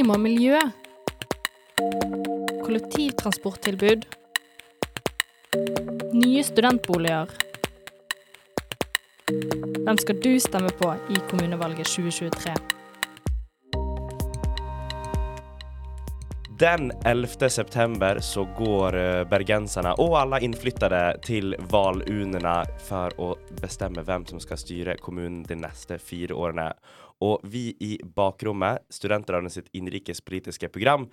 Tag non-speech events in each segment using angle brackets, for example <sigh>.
Klima og miljø. Kollektivtransporttilbud. Nye studentboliger. Hvem skal du stemme på i kommunevalget 2023? Den 11. september så går eh, bergenserne og alle innflyttede til valurnene for å bestemme hvem som skal styre kommunen de neste fire årene. Og vi i Bakrommet, studentene sitt innenrikspolitiske program,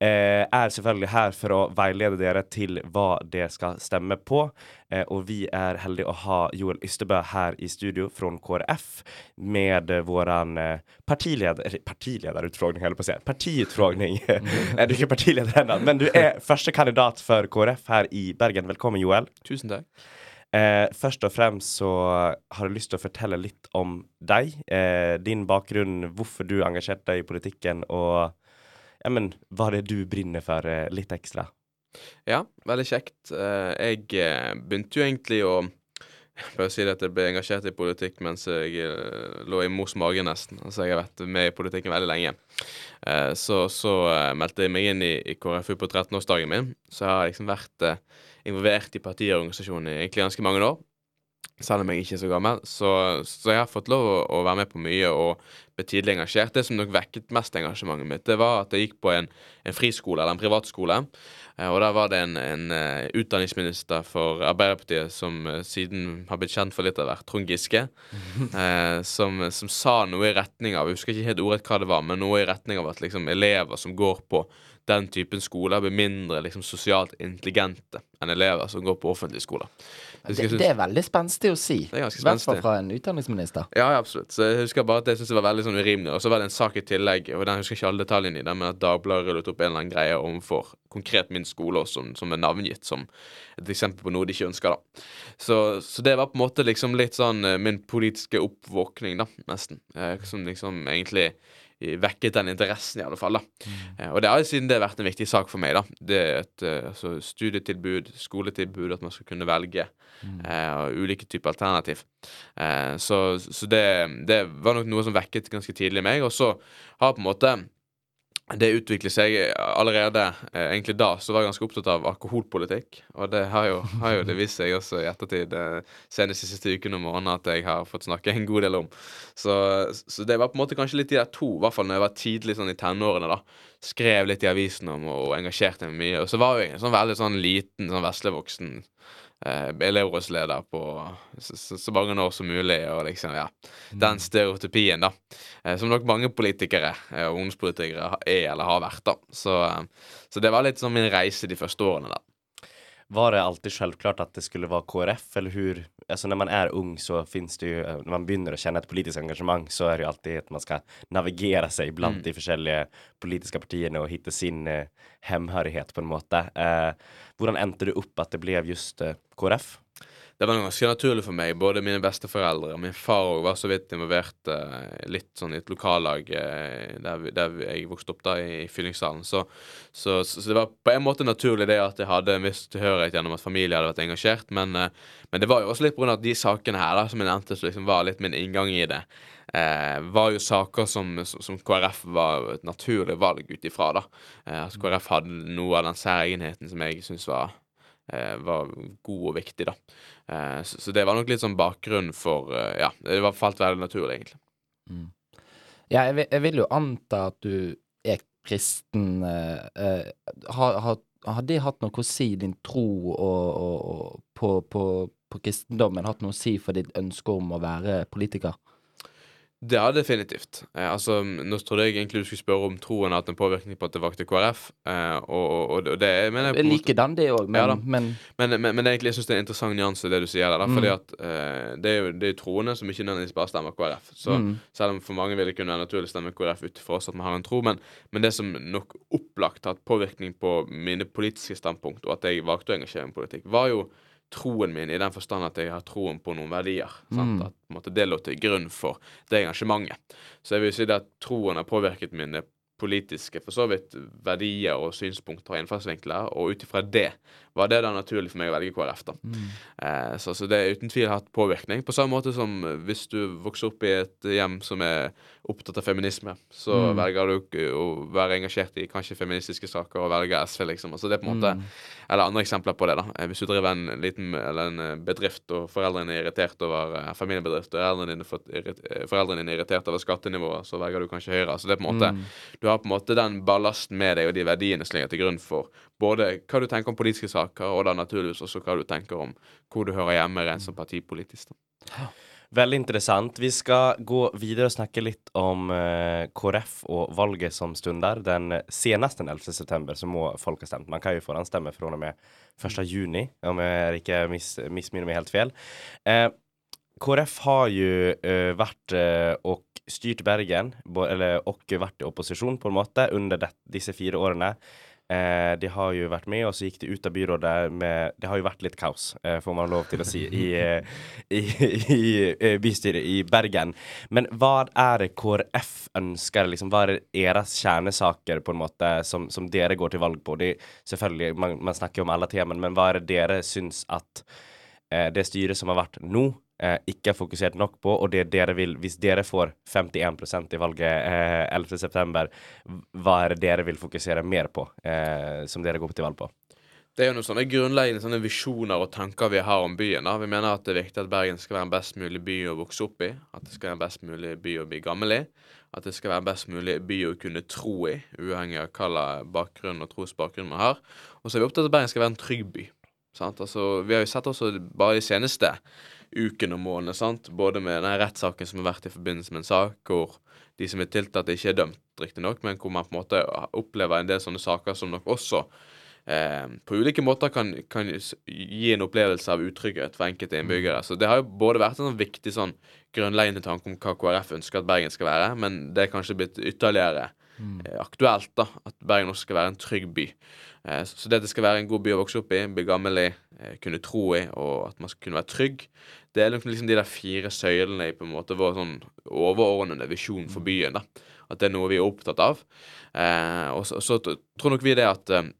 eh, er selvfølgelig her for å veilede dere til hva dere skal stemme på. Eh, og vi er heldige å ha Joel Ystebø her i studio fra KrF med eh, vår partileder Partilederutfrågning, holder på å si. Partiutfrågning. <laughs> Nei, du er ikke partileder ennå, men du er <laughs> første kandidat for KrF her i Bergen. Velkommen, Joel. Tusen takk. Eh, først og fremst så har jeg lyst til å fortelle litt om deg. Eh, din bakgrunn, hvorfor du engasjerte deg i politikken, og ja, men, hva det er du brenner for, eh, litt ekstra. Ja, veldig kjekt. Eh, jeg eh, begynte jo egentlig å bare si at jeg ble engasjert i politikk mens jeg eh, lå i mors mage, nesten. Altså, jeg har vært med i politikken veldig lenge. så, så meldte jeg meg inn i, i KrFU på 13-årsdagen min. Så jeg har liksom vært involvert i partiorganisasjonen i egentlig ganske mange år. Selv om jeg ikke er så gammel. Så, så jeg har fått lov å, å, være med på mye og ble tidlig engasjert. Det som nok vekket mest engasjementet mitt, det var at jeg gikk på en, en friskole, eller en privatskole. Eh, og der var det en, en uh, utdanningsminister for Arbeiderpartiet som uh, siden har blitt kjent for litt av hvert, Trond Giske, <laughs> som, som, sa noe i retning av Jeg husker ikke helt ordrett hva det var, men noe i retning av at liksom, elever som går på den typen skoler blir mindre liksom, sosialt intelligente enn elever som går på offentlige skoler. Det, det, er veldig spenstig å si. I hvert fall fra en utdanningsminister. Ja, ja, absolutt. Så jeg husker bare at jeg syntes det var veldig sånn urimelig. Og så var det en sak i tillegg, og den husker ikke alle detaljene i den, men at Dagbladet rullet opp en eller annen greie overfor konkret min skole som, som, er navngitt som et eksempel på noe de ikke ønsker, da. Så, så, det var på en måte liksom litt sånn eh, min politiske oppvåkning, da, nesten. Eh, som liksom egentlig vekket den interessen, i alle fall. da. Mm. Eh, og det har siden det har vært en viktig sak for meg. da. Det er et uh, altså, studietilbud, skoletilbud, at man skal kunne velge mm. uh, ulike typer alternativ. Eh, så, så det, det, var nok noe som vekket ganske tidlig i meg. Og så har på en måte det utvikler seg allerede eh, egentlig da, så var jeg ganske opptatt av alkoholpolitikk. Og det har jo, har jo det vist seg også i ettertid, eh, senest de siste ukene og månedene, at jeg har fått snakke en god del om. Så, så, det var på en måte kanskje litt de der to, i hvert fall når jeg var tidlig sånn i tenårene, da. Skrev litt i avisen om og engasjerte meg mye. Og så var jeg en sånn veldig sånn liten, sånn veslevoksen eh, elevrådsleder på så, så, mange år som mulig, og liksom, ja. Den mm. stereotypien, da. Eh, som nok mange politikere eh, og ungdomspolitikere er eller har vært, da. Så, eh, så det var litt sånn min reise de første årene, da. Var det alltid självklart at det skulle være KrF, eller hur? Alltså när man er ung så finns det jo, når man begynner å kjenne et politisk engagemang så er det jo alltid at man skal navigere seg blant mm. de forskjellige politiske partiene og hitte sin eh, hemhørighet på en måte. Eh, hvordan endte det opp at det ble just eh, KrF? Det var ganske naturlig for meg. Både mine besteforeldre og min far var så vidt involvert uh, litt sånn i et lokallag uh, der, der, jeg vokste opp da, i, i Fyllingsdalen. Så, så, så, det var på en måte naturlig det at jeg hadde en viss tilhørighet gjennom at familie hadde vært engasjert. Men, uh, men det var jo også litt pga. de sakene her da, som jeg nevnte, som liksom var litt min inngang i det. var jo saker som, som, KrF var et naturlig valg ut ifra. da. at KrF hadde noe av den særegenheten som jeg syns var var god og viktig, da. Eh, så, så, det var nok litt sånn bakgrunn for eh, Ja, det var falt veldig naturlig, egentlig. Mm. Ja, jeg vil, jeg vil, jo anta at du er kristen. har, har, har, det hatt noe å si, din tro og, og, og på, på, på kristendommen, hatt noe å si for ditt ønske om å være politiker? Det har definitivt. Eh, altså, Nå trodde jeg egentlig du skulle spørre om troen har hatt en påvirkning på at det valgte KrF. Eh, og, og, og, det mener jeg, Likedan, det òg, men, ja, men, men, men, men egentlig, jeg syns det er en interessant nyanse, det du sier der. Mm. Fordi at eh, det er jo det er troende som ikke nødvendigvis bare stemmer KrF. Så mm. selv om for mange vil det kunne være naturlig å stemme KrF ut fra oss at vi har en tro, men, det som nok opplagt har hatt påvirkning på mine politiske standpunkt, og at jeg valgte å engasjere meg i politikk, var jo troen min i den forstand at jeg har troen på noen verdier. Mm. At måte, det lå til grunn for det engasjementet. Så jeg vil si det at troen har påvirket mine politiske for så vidt verdier og synspunkter og innfallsvinkler, og ut ifra det var det da naturlig for meg å velge KrF. da. Eh, så, så det er uten tvil hatt påvirkning. På samme måte som hvis du vokser opp i et hjem som er opptatt av feminisme, så Mm. velger du å være engasjert i kanskje feministiske saker og velger SV, liksom. Altså det er på en måte Mm. Eller andre eksempler på det, da. Eh, Hvis du driver en liten eller en eh, bedrift, og foreldrene er irritert over eh, familiebedrift, og foreldrene dine, fått foreldrene dine er irritert over skattenivået, så velger du kanskje høyere. Så det er på en måte Mm. Du har på en måte den ballasten med deg, og de verdiene som ligger til grunn for både hva du tenker om politiske saker, og da naturligvis også hva du tenker om hvor du hører hjemme rent som partipolitisk. da. Veldig interessant. Vi skal gå videre og snakke litt om eh, KrF og valget som stunder. Den seneste 11. september så må folk ha stemt. Man kan jo forhåndsstemme fra og med 1. juni, om jeg ikke mis, misminner meg helt feil. Eh, KrF har jo eh, vært eh, og styrt Bergen, eller og vært i opposisjon på en måte, under det, disse fire årene. Eh, de har jo vært med, og så gikk de ut av byrådet med Det har jo vært litt kaos, eh, får man lov til å si, i, i, i, i, eh, bystyret i Bergen. Men hva er det KrF ønsker? Liksom, hva er deres kjernesaker på en måte som, som dere går til valg på? De, selvfølgelig, man, man snakker jo om alle temaene, men hva er det dere syns at eh, det styret som har vært nå, eh, ikke er fokusert nok på, og det dere vil Hvis dere får 51% i valget eh, 11.9., hva er det dere vil fokusere mer på, eh, som dere går til valg på? Det er jo noen sånne grunnleggende sånne visjoner og tanker vi har om byen. da. Vi mener at det er viktig at Bergen skal være en best mulig by å vokse opp i. At det skal være en best mulig by å bli gammel i. At det skal være en best mulig by å kunne tro i, uavhengig av hva slags bakgrunn og trosbakgrunn man har. Og så er vi opptatt av at Bergen skal være en trygg by. Sant? Altså, vi har jo sett også bare i seneste ukene og månedene, sant? både med den rettssaken som har vært i forbindelse med en sak hvor de som er tiltatt, ikke er dømt, riktignok, men hvor man på en måte opplever en del sånne saker som nok også eh, på ulike måter kan, kan gi en opplevelse av utrygghet for enkelte innbyggere. Så det har jo både vært en sånn viktig sånn grunnleggende tanke om hva KrF ønsker at Bergen skal være, men det er kanskje blitt ytterligere eh, aktuelt da, at Bergen også skal være en trygg by. Eh, så så det at det skal være en god by å vokse opp i, bli gammel i, eh, kunne tro i, og at man skal kunne være trygg, det er liksom liksom de der fire søylene i på en måte vår sånn overordnede visjon for byen. da. At det er noe vi er opptatt av. Eh, og så, så tror nok vi det at eh,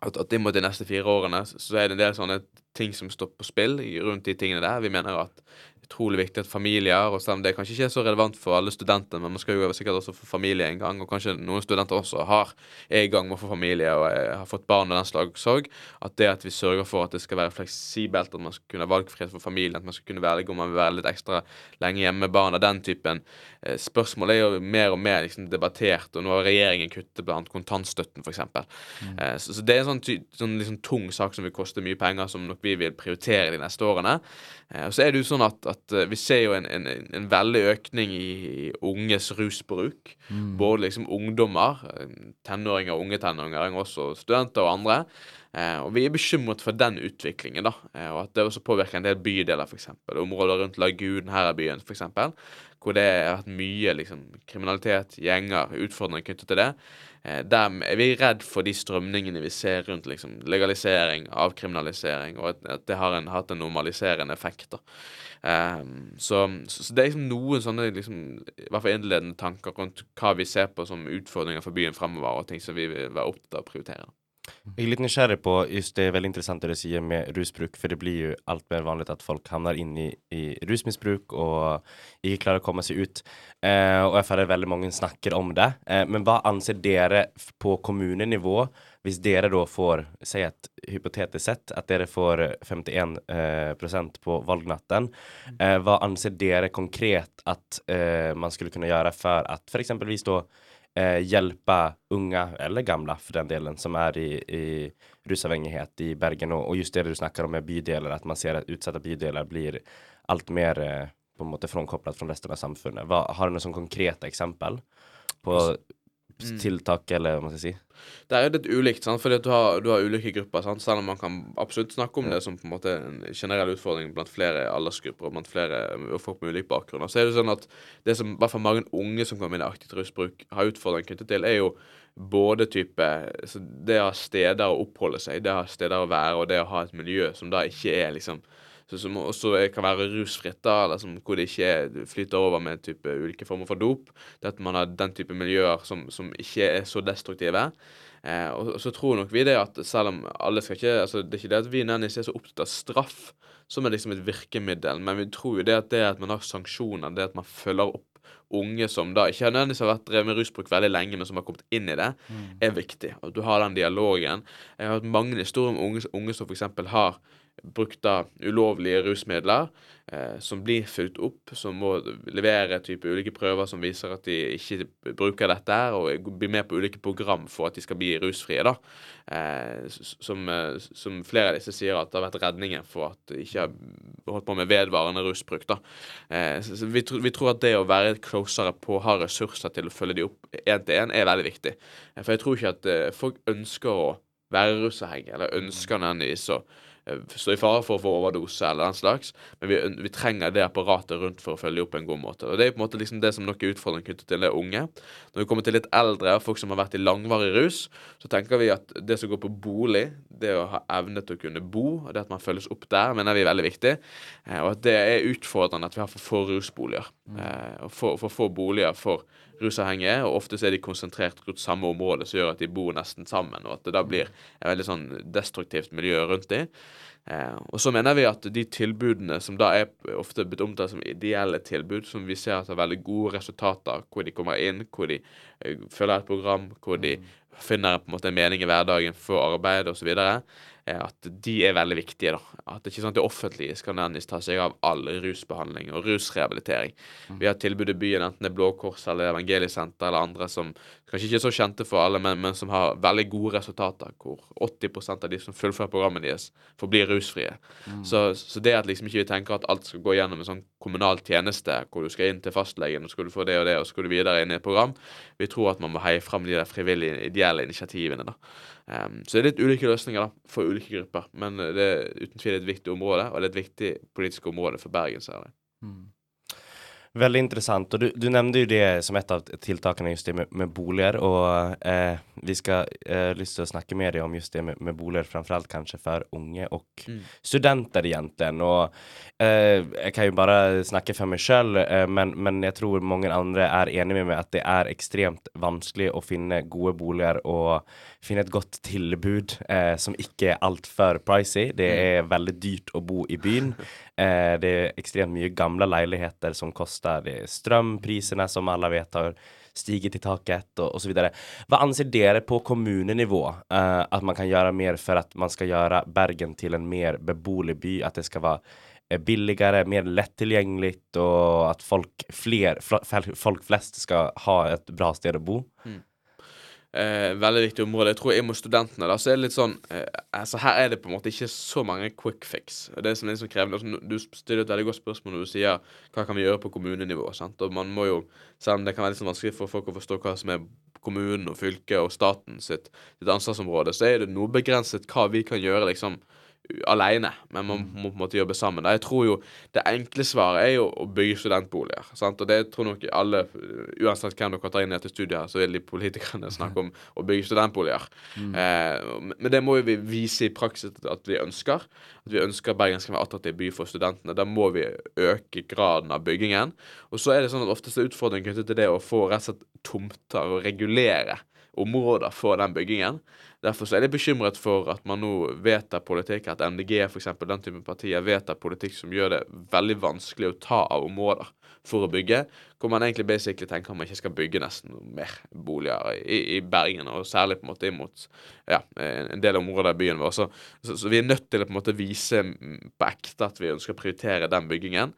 at, at inn mot de neste fire årene så er det en del sånne ting som står på spill rundt de tingene der. Vi mener at utrolig viktig at familier, og selv om det kanskje ikke er så relevant for alle studenter, men man skal jo sikkert også få familie en gang, og kanskje noen studenter også har, er i gang med å få familie og er, har fått barn og den slags òg, at det at vi sørger for at det skal være fleksibelt, at man skal kunne ha valgfrihet for familien, at man skal kunne velge om man vil være litt ekstra lenge hjemme med barna, den typen Spørsmålet spørsmål er jo mer og mer liksom debattert, og nå har regjeringen kuttet blant kontantstøtten, f.eks. Mm. så, så det er en sånn, ty, sånn liksom tung sak som vil koste mye penger, som nok vi vil prioritere de neste årene. Eh, og så er det jo sånn at, at eh, vi ser jo en, en, en veldig økning i, unges rusbruk. Både liksom ungdommer, eh, tenåringer, unge tenåringer, også studenter og andre. Eh, og vi er bekymret for den utviklingen, da. Eh, og at det også påvirker en del bydeler, f.eks. Områder rundt Lagunen her i byen, f.eks. Hvor det har vært mye liksom, kriminalitet, gjenger, utfordringer knyttet til det. Eh, der er vi redd for de strømningene vi ser rundt liksom, legalisering, avkriminalisering, og at, at det har en, hatt en normaliserende effekt. da. Så, så, så det er liksom noen sånne liksom, i hvert fall innledende tanker rundt hva vi ser på som utfordringer for byen fremover, og ting som vi vil være opptatt av å prioritere. Jeg er litt nysgjerrig på just det er veldig interessant det du sier med rusbruk, for det blir jo alt mer vanlig at folk havner inn i, i rusmisbruk og ikke klarer å komme seg ut. Eh, og jeg føler veldig mange snakker om det. Eh, men hva anser dere på kommunenivå, hvis dere da får, si et hypotetisk sett, at dere får 51 eh, på valgnatten, eh, hva anser dere konkret at eh, man skulle kunne gjøre for at eksempelvis da eh, hjelpe unge, eller gamle for den delen, som er i, i rusavhengighet i Bergen. Og, og just det du snakker om med bydeler, at man ser at utsatte bydeler blir alt mer eh, på en måte frånkoblet fra resten av samfunnet. Hva, har du noen sånn konkrete eksempel på Mm. tiltak, eller hva man skal si? Det er jo litt ulikt, sant? fordi du har, du har ulike grupper. Sant? Selv om man kan absolutt snakke om det som på en måte en generell utfordring blant flere aldersgrupper og blant flere og folk med ulike bakgrunner. Så er det sånn at det som i hvert fall mange unge som kommer inn i aktivt rusbruk, har utfordringer knyttet til, er jo både type så Det å ha steder å oppholde seg, det å ha steder å være, og det å ha et miljø som da ikke er liksom som også kan være rusfritt, da, eller som, hvor det ikke er, flyter over med type ulike former for dop. Det at man har den type miljøer som, som ikke er så destruktive. Eh, og, og så tror nok vi det at selv om alle skal ikke altså Det er ikke det at vi nødvendigvis er så opptatt av straff som er liksom et virkemiddel, men vi tror jo det at det at man har sanksjoner, det at man følger opp unge som da ikke nødvendigvis har vært drevet med rusbruk veldig lenge, men som har kommet inn i det, er viktig. At du har den dialogen. Jeg har hatt mange historier om unge, unge som f.eks. har brukt ulovlige rusmidler, eh, som blir fulgt opp, som må levere type ulike prøver som viser at de ikke bruker dette, her, og blir med på ulike program for at de skal bli rusfrie. da. Eh, som, eh, som flere av disse sier at det har vært redningen for at de ikke har holdt på med vedvarende rusbruk. da. Eh, så vi, tro, vi tror at det å være closere på, ha ressurser til å følge de opp én til én, er veldig viktig. Eh, For jeg tror ikke at eh, folk ønsker å være rusavhengige, eller ønsker nødvendigvis å eh, stå i fare for å få overdose eller den slags, men vi, vi trenger det apparatet rundt for å følge opp på en god måte. Og Det er på en måte liksom det som nok er utfordringen knyttet til det unge. Når vi kommer til litt eldre og folk som har vært i langvarig rus, så tenker vi at det som går på bolig, det å ha evne til å kunne bo, og det at man følges opp der, mener vi er veldig viktig. Eh, og at det er utfordrende at vi har for få rusboliger. Eh, og for, for få boliger for rusavhengige, og ofte så er de konsentrert rundt samme område, som gjør at de bor nesten sammen, og at det da blir et veldig sånn destruktivt miljø rundt dem. Eh, og så mener vi at de tilbudene som da er ofte blitt omtalt som ideelle tilbud, som vi ser at har veldig gode resultater, hvor de kommer inn, hvor de eh, følger et program, hvor de finner på en måte en mening i hverdagen for arbeid osv., at de er veldig viktige. da. At det ikke er sånn at det offentlige skal nødvendigvis ta seg av all rusbehandling og rusrehabilitering. Vi har tilbud i byen, enten det er Blå Kors eller Evangeliesenter eller andre som kanskje ikke er så kjente for alle, men, men som har veldig gode resultater, hvor 80% av de som fullfører programmet deres, forblir rusfrie. Så, så det at liksom ikke vi tenker at alt skal gå gjennom en sånn kommunal tjeneste, hvor du skal inn til fastlegen, og skal du få det og det, og skal du videre inn i et program, vi tror at man må heie fram de der frivillige, ideelle initiativene. da. Em, så det er litt ulike løsninger da, for ulike grupper, men det er uten tvil et viktig område, og det er et viktig politisk område for Bergen særlig. Veldig interessant. Og du, du nevnte jo det som et av tiltakene, just det med, med boliger. Og eh, vi skal eh, lyst til å snakke med deg om just det med, med boliger, framförallt kanskje for unge og Mm. studenter, egentlig. Og eh, jeg kan jo bare snakke for meg sjøl, eh, men, men jeg tror mange andre er enig med meg at det er ekstremt vanskelig å finne gode boliger og finne et godt tilbud eh, som ikke er altfor pricy. Det er veldig dyrt å bo i byen. <laughs> Eh, det er ekstremt mye gamle leiligheter som koster. Er strømprisene, som alle vet har stiget i taket, og, osv. Hva anser dere på kommunenivå eh, at man kan gjøre mer for at man skal gjøre Bergen til en mer beboelig by? At det skal være eh, billigere, mer lett tilgjengelig, og at folk, fler, fl folk flest skal ha et bra sted å bo? Eh, veldig viktig område. Jeg tror jeg må studentene, da, så er det litt sånn eh, Altså, her er det på en måte ikke så mange quick fix. Det som er sånn krevende altså, Du stiller et veldig godt spørsmål når du sier hva kan vi gjøre på kommunenivå. sant? Og man må jo, Selv om det kan være litt sånn vanskelig for folk å forstå hva som er kommunen og fylket og staten sitt, sitt ansvarsområde, så er det noe begrenset hva vi kan gjøre liksom aleine, men man må på en måte jobbe sammen. Jeg tror jo Det enkle svaret er jo å bygge studentboliger. Sant? Og det tror nok alle, uansett hvem dere tar inn i dette studiet, så vil de politikerne <laughs> snakke om å bygge studentboliger. Eh, men det må jo vi vise i praksis at vi ønsker. At vi ønsker Bergen skal være attraktiv by for studentene. Da må vi øke graden av byggingen. Og så er det sånn at oftest er utfordringen knyttet til det å få rett og slett tomter og regulere områder for den byggingen. Derfor så er jeg bekymret for at man nå vedtar politikk, at MDG eksempel, den type partier vedtar politikk som gjør det veldig vanskelig å ta av områder for å bygge, hvor man egentlig basically tenker man ikke skal bygge nesten mer boliger i, i Bergen, og særlig på en måte imot ja, en del områder i byen vår. Så, så, så vi er nødt til å på en måte vise på ekte at vi ønsker å prioritere den byggingen.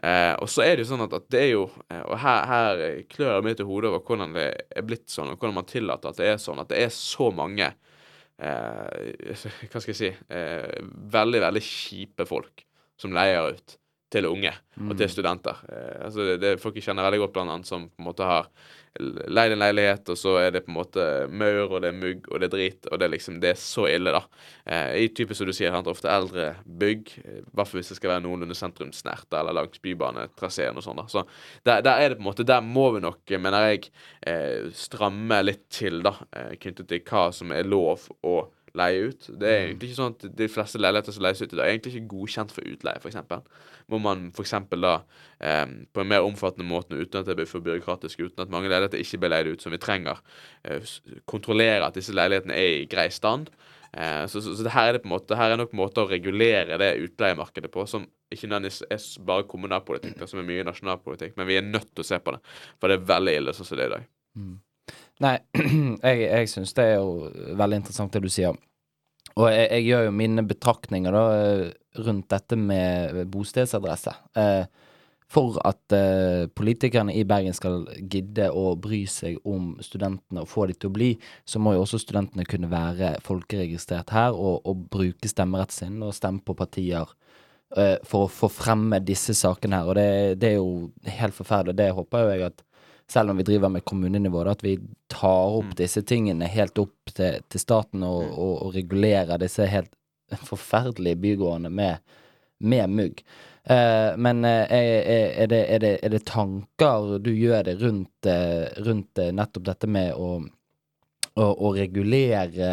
Eh, og så er det jo sånn at, at det er jo eh, Og her, her klør jeg meg til hodet over hvordan det er blitt sånn, og hvordan man tillater at det er sånn. At det er så mange eh, <laughs> Hva skal jeg si eh, Veldig, veldig kjipe folk som leier ut til unge og til studenter. Eh, altså det, det folk jeg kjenner veldig godt, blant annet, som på en måte har leid en leilighet, og så er det på en måte maur, og det er mugg, og det er drit, og det er liksom Det er så ille, da. Eh, I type som du sier, sant, ofte eldre bygg, eh, i hvert fall hvis det skal være noenlunde sentrumsnært, eller langs bybanetraseen og sånn, da. Så der, der er det på en måte Der må vi nok, mener jeg, eh, stramme litt til, da, eh, knyttet til hva som er lov å leie ut. Det er egentlig ikke sånn at de fleste leiligheter som leies ut i dag, er egentlig ikke godkjent for utleie, f.eks. Må man f.eks. da eh, på en mer omfattende måte, uten at det blir for byråkratisk, uten at mange leiligheter ikke blir leid ut som vi trenger, eh, kontrollere at disse leilighetene er i grei stand. Eh, så, så, så det her er det på en måte Her er nok måter å regulere det utleiemarkedet på som ikke nødvendigvis er bare kommunalpolitikk, som er mye nasjonalpolitikk, men vi er nødt til å se på det. For det er veldig ille sånn som det er i dag. Nei, <clears throat> jeg, jeg syns det er jo veldig interessant det du sier. Og jeg, jeg gjør jo mine betraktninger da eh, rundt dette med bostedsadresse. Eh, for at eh, politikerne i Bergen skal gidde å bry seg om studentene og få de til å bli, så må jo også studentene kunne være folkeregistrert her og, og bruke stemmeretten sin og stemme på partier eh, for å få fremme disse sakene her. Og det, det er jo helt forferdelig. Det håper jo jeg at selv om vi driver med kommunenivå, at vi tar opp disse tingene helt opp til, til staten og, og, og regulerer disse helt forferdelige bygårdene med, med mugg. Eh, men eh, er, er, det, er, det, er det tanker du gjør det rundt, eh, rundt eh, nettopp dette med å, å, å regulere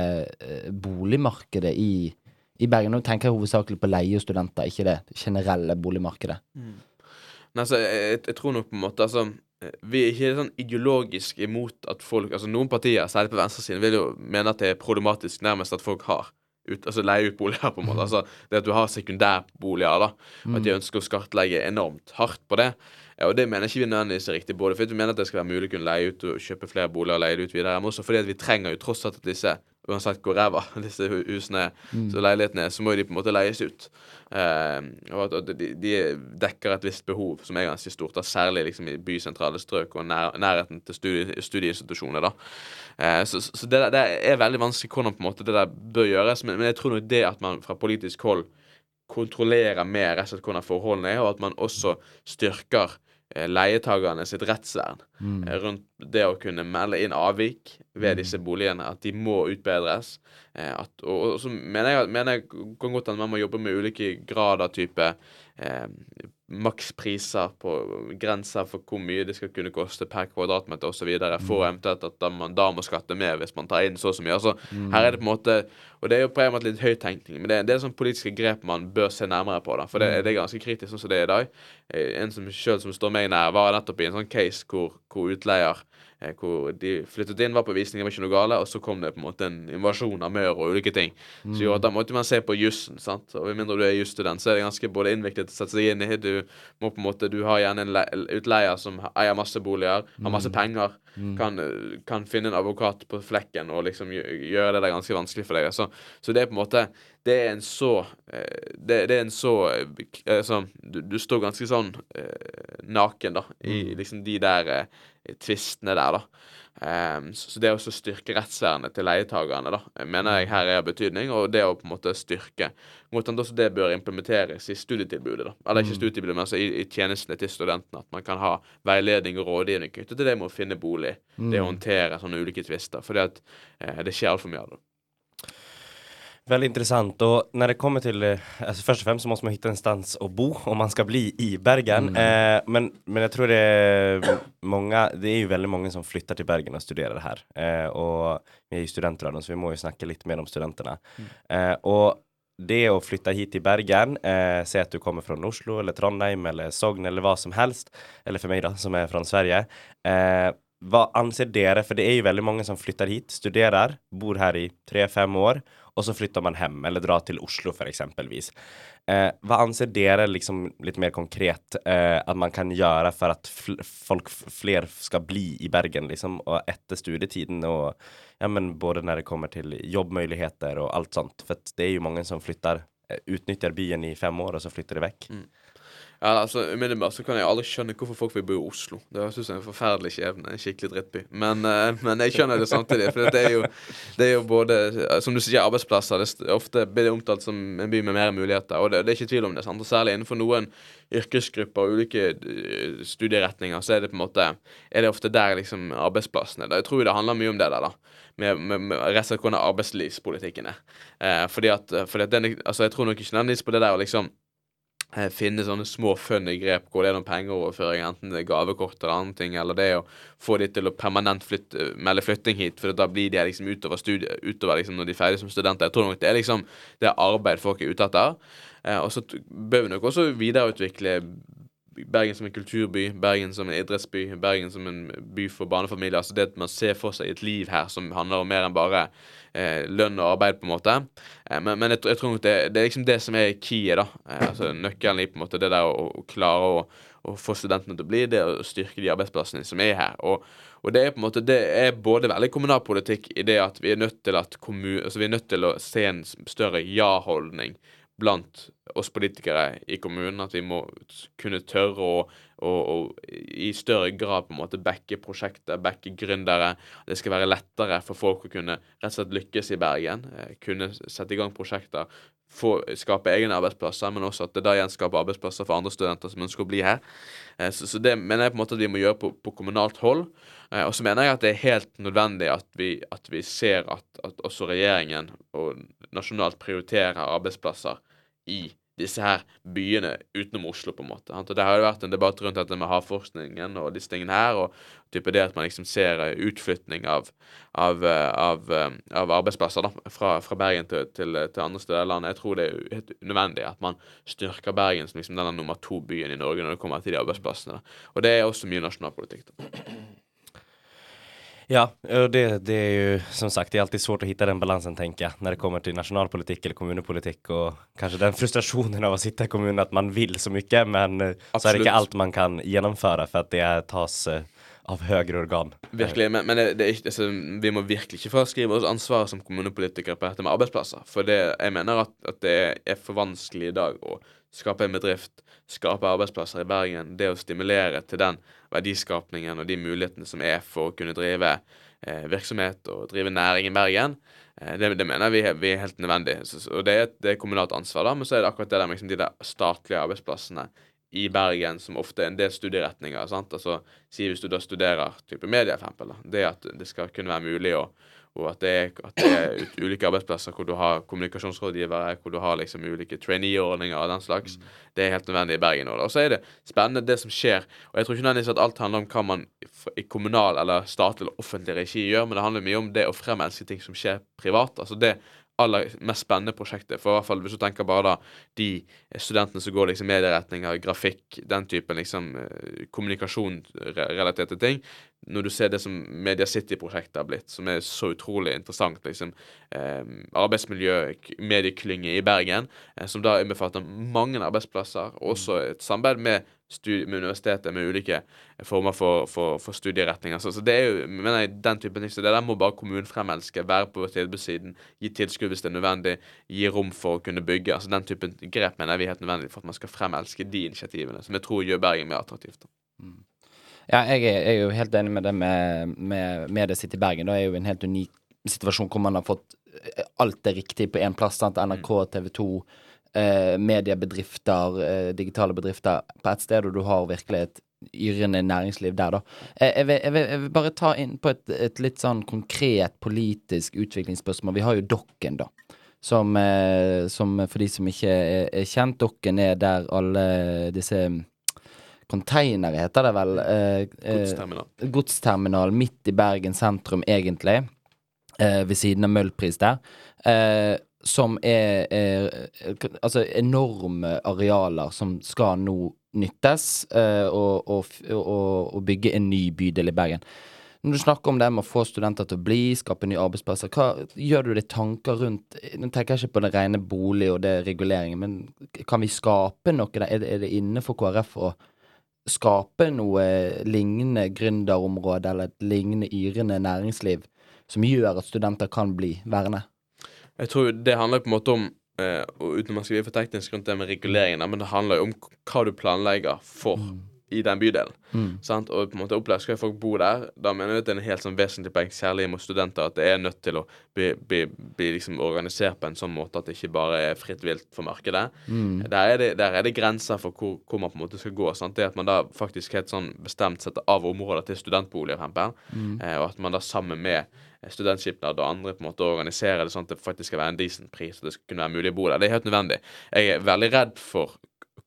boligmarkedet i, i Bergen? Nå tenker jeg hovedsakelig på leie og studenter, ikke det generelle boligmarkedet. Nei, altså, jeg, jeg tror nok på en måte altså Vi er ikke sånn ideologisk imot at folk Altså Noen partier, særlig på venstresiden, vil jo mene at det er problematisk nærmest at folk har ut, altså leie ut boliger, på en måte. <laughs> Altså det at du har sekundærboliger, da. At de ønsker å skattlegge enormt hardt på det. Ja, og det mener ikke vi nødvendigvis er riktig. Både fordi vi mener at det skal være mulig å kunne leie ut og kjøpe flere boliger og leie det ut videre, men også fordi at vi trenger jo tross alt at disse Uansett hvor ræva <laughs> disse husene mm. så leilighetene er, så må jo de på en måte leies ut. Eh, og at, de, de dekker et visst behov som er ganske stort, da, særlig liksom i bysentrale strøk og nær, nærheten til studie, studieinstitusjoner. da. Eh, så så det, det er veldig vanskelig hvordan på en måte det der bør gjøres, men, men jeg tror nok det at man fra politisk hold kontrollerer mer rett og slett hvordan forholdene er, og at man også styrker leietagerne sitt rettsvern mm. rundt det å kunne melde inn avvik ved disse boligene, at de må utbedres. Eh, at, og, og så mener jeg, mener jeg kan godt at man må jobbe med ulike grader type eh, makspriser på grenser for hvor mye det skal kunne koste per kvadratmeter osv. For eventuelt at da man da må skatte mer hvis man tar inn så og så mye. Altså, Her er det på en måte Og det er jo på en måte litt høyttenkning, men det, det er sånn politiske grep man bør se nærmere på. da For det, det er ganske kritisk sånn som det er i dag. Eh, En som selv som står meg nær, var nettopp i en sånn case hvor, hvor utleier eh, hvor de flyttet inn, var på visning, det var ikke noe gale, og så kom det på en måte en invasjon av maur og ulike ting. Så jo, da måtte man se på jussen, sant. Og med mindre du er jusstudent, så er det ganske både innviklet å sette seg inn i. Du må på en måte Du har gjerne en utleier som eier masse boliger, har masse penger, kan, eh, kan finne en advokat på flekken og liksom gjøre det der ganske vanskelig for deg. Så, så det er på en måte Det er en så eh, Det, det er en så eh, sånn du, du står ganske sånn eh, naken, da, i liksom de der tvistene der, da. Ehm, så, det å styrke rettsvernet til leietagerne, da, mener jeg her er av betydning. Og det å på en måte styrke Måten også det bør implementeres i studietilbudet, da. Eller ikke studietilbudet, men altså i, i tjenestene til studentene. At man kan ha veiledning og rådgivning knyttet til det med å finne bolig. Det å håndtere sånne ulike tvister. At eh, det skjer altfor mye av det. Väldigt intressant. Og når det kommer til altså Først og fremst så må man finne en stans å bo om man skal bli i Bergen. Eh, men, men jeg tror det er mange det er jo veldig mange som flytter til Bergen og studerer her. Eh, og vi studenter av dem, så vi må jo snakke litt mer om studenterna. Eh, og det å flytte hit til Bergen, eh, se at du kommer fra Oslo eller Trondheim eller Sogn eller hva som helst, eller for meg, da, som er fra Sverige. Eh, vad anser dere? for det er jo veldig mange som flytter hit, studerer, bor her i tre, fem år och så flytter man hjem, eller drar til Oslo for eksempelvis. Eh, hva anser dere liksom litt mer konkret eh, at man kan gjøre for at fl- folk flere skal bli i Bergen liksom og etter studietiden og ja men både når det kommer til jobbmuligheter og alt sånt. for det er jo mange som flytter, utnytter utnyttjar byen i fem år og så flytter de vekk. väck. Ja, altså Umiddelbart så kan jeg aldri skjønne hvorfor folk vil bo i Oslo. Det høres ut som en forferdelig skjebne. En skikkelig drittby. Men, uh, <laughs> men jeg skjønner det samtidig. For det er jo, det er jo både Som du sier, arbeidsplasser. Det er ofte blir det omtalt som en by med mer muligheter. Og det, det er ikke tvil om det. sant? Og Særlig innenfor noen yrkesgrupper og ulike eh, studieretninger, så er det på en måte Er det ofte der liksom arbeidsplassene er. Jeg tror det handler mye om det der, da. Med, med, med rett og slett hvordan arbeidslivspolitikken er. Eh, fordi at, fordi at den, altså Jeg tror nok ikke nødvendigvis på det der å liksom finne sånne små funny grep hvor det er noen pengeoverføring, enten det er gavekort eller andre ting, eller det å få de til å permanent flytte, melde flytting hit, for da blir de liksom utover studiet, utover liksom når de er ferdige som studenter. Jeg tror nok det er liksom det arbeid folk er ute etter. Eh, og så bør vi nok også videreutvikle Bergen som en kulturby, Bergen som en idrettsby, Bergen som en by for barnefamilier. Altså det at man ser for seg et liv her som handler om mer enn bare eh, lønn og arbeid, på en måte. Eh, men men jeg, jeg tror nok det, det er liksom det som er keyet, da. Eh, altså Nøkkelen i på en måte det der å, å klare å, å få studentene til å bli, det å styrke de arbeidsplassene som er her. Og, og det er på en måte Det er både veldig kommunalpolitikk i det at vi er nødt til at kommun, altså vi er nødt til å se en større ja-holdning blant oss politikere i kommunen. At vi må kunne tørre å, å, å i større grad på en måte backe prosjekter, backe gründere. Det skal være lettere for folk å kunne rett og slett lykkes i Bergen. Eh, kunne sette i gang prosjekter. Få, skape egne arbeidsplasser, men også at det da igjen skaper arbeidsplasser for andre studenter som ønsker å bli her. Eh, så, så det mener jeg på en måte at vi må gjøre på, på kommunalt hold. Eh, og så mener jeg at det er helt nødvendig at vi, at vi ser at, at også regjeringen og nasjonalt prioriterer arbeidsplasser i disse her byene utenom Oslo, på en måte. Og Det har jo vært en debatt rundt dette med havforskningen og disse tingene her, og type det at man liksom ser utflytning utflytting av, av, eh, av, eh, av arbeidsplasser da, fra, fra Bergen til, til, til andre steder i landet. Jeg tror det er helt nødvendig at man styrker Bergen som liksom denne nummer to-byen i Norge når det kommer til de arbeidsplassene. da. Og det er også mye nasjonalpolitikk. Ja, og det, det är ju som sagt, det är alltid svårt att hitta den balansen tänker jag, när det kommer till nationalpolitik eller kommunpolitik och kanske den frustrationen av att sitta i kommunen att man vill så mycket men eh, så är det ikke inte allt man kan genomföra för att det tas eh, av høyere organ. Virkelig, men, men det, det er ikke, altså, vi må virkelig ikke fraskrive oss ansvaret som kommunepolitikere på dette med arbeidsplasser. For det, jeg mener at, at det er for vanskelig i dag å skape en bedrift, skape arbeidsplasser i Bergen. Det å stimulere til den verdiskapningen og de mulighetene som er for å kunne drive eh, virksomhet og drive næring i Bergen. Eh, det, det mener vi, vi er helt nødvendig. Og det er, det er kommunalt ansvar, da, men så er det akkurat det der liksom, de der statlige arbeidsplassene i Bergen, som ofte er en del studieretninger. sant? Altså, Si hvis du da studerer type media, for eksempel. Da. Det at det skal kunne være mulig å og at det er, at det er ut, ulike arbeidsplasser hvor du har kommunikasjonsrådgivere, hvor du har liksom ulike trainee-ordninger og den slags. Det er helt nødvendig i Bergen nå. Og så er det spennende det som skjer. Og jeg tror ikke nødvendigvis at alt handler om hva man i kommunal eller statlig eller offentlig regi gjør, men det handler mye om det å fremelske ting som skjer privat. Altså det aller mest spennende prosjektet. For i hvert fall hvis du tenker bare da de studentene som går liksom medieretninger, grafikk, den typen liksom eh, kommunikasjonsrelaterte ting. Når du ser det som Media City-prosjektet har blitt, som er så utrolig interessant, liksom eh, arbeidsmiljø, k- medieklynge i Bergen, eh, som da innbefatter mange arbeidsplasser, og også et samarbeid med, med universitetet med ulike former for, for, for studieretninger. Så, så det er jo mener jeg, den typen ting. Så det der må bare kommunen fremelske, være på tilbudssiden, gi tilskudd hvis det er nødvendig, gi rom for å kunne bygge. altså Den typen grep mener jeg vi er helt nødvendig for at man skal fremelske de initiativene, som jeg tror gjør Bergen mer attraktivt. da. Ja, jeg er, jeg er jo helt enig med det med, med Media City Bergen. Da er jo en helt unik situasjon hvor man har fått eh, alt det riktige på én plass. Sant? NRK, TV 2, eh, mediebedrifter, eh, digitale bedrifter på ett sted, og du har virkelig et yrende næringsliv der, da. Eh, jeg, vil, jeg, vil, jeg vil bare ta inn på et, et litt sånn konkret politisk utviklingsspørsmål. Vi har jo Dokken, da. Som, eh, som for de som ikke er, er kjent, Dokken er der alle disse Containere heter det vel. eh, eh, Godsterminal. godsterminal midt i Bergen sentrum, egentlig. Eh, ved siden av Møllpris der. Eh, som er, eh, Altså enorme arealer som skal nå nyttes, eh, og, og, og, og bygge en ny bydel i Bergen. Når du snakker om det med å få studenter til å bli, skape nye arbeidsplasser, hva gjør du deg tanker rundt Nå tenker jeg ikke på den rene bolig og det reguleringen, men kan vi skape noe der? Er det, er det inne for KrF å skape noe lignende gründerområde eller et lignende yrende næringsliv som gjør at studenter kan bli værende? Jeg tror det handler på en måte om eh, og Uten at man skal bli for teknisk rundt det med reguleringen, men det handler jo om hva du planlegger for i den bydelen. Mm. Sant? Og på en måte opplever skal folk bo der. Da mener jeg at det er en helt sånn vesentlig poeng, særlig mot studenter, at det er nødt til å bli, bli, bli liksom organisert på en sånn måte at det ikke bare er fritt vilt for markedet. Mm. Der, er det, der er det grenser for hvor, hvor man på en måte skal gå. Sant? Det at man da faktisk helt sånn bestemt setter av områder til studentboliger, eksempel. Eh, og at man da sammen med eh, studentskipnad og andre på en måte organiserer det sånn at det faktisk skal være en decent pris, og det skal kunne være mulig å bo der. Det er helt nødvendig. Jeg er veldig redd for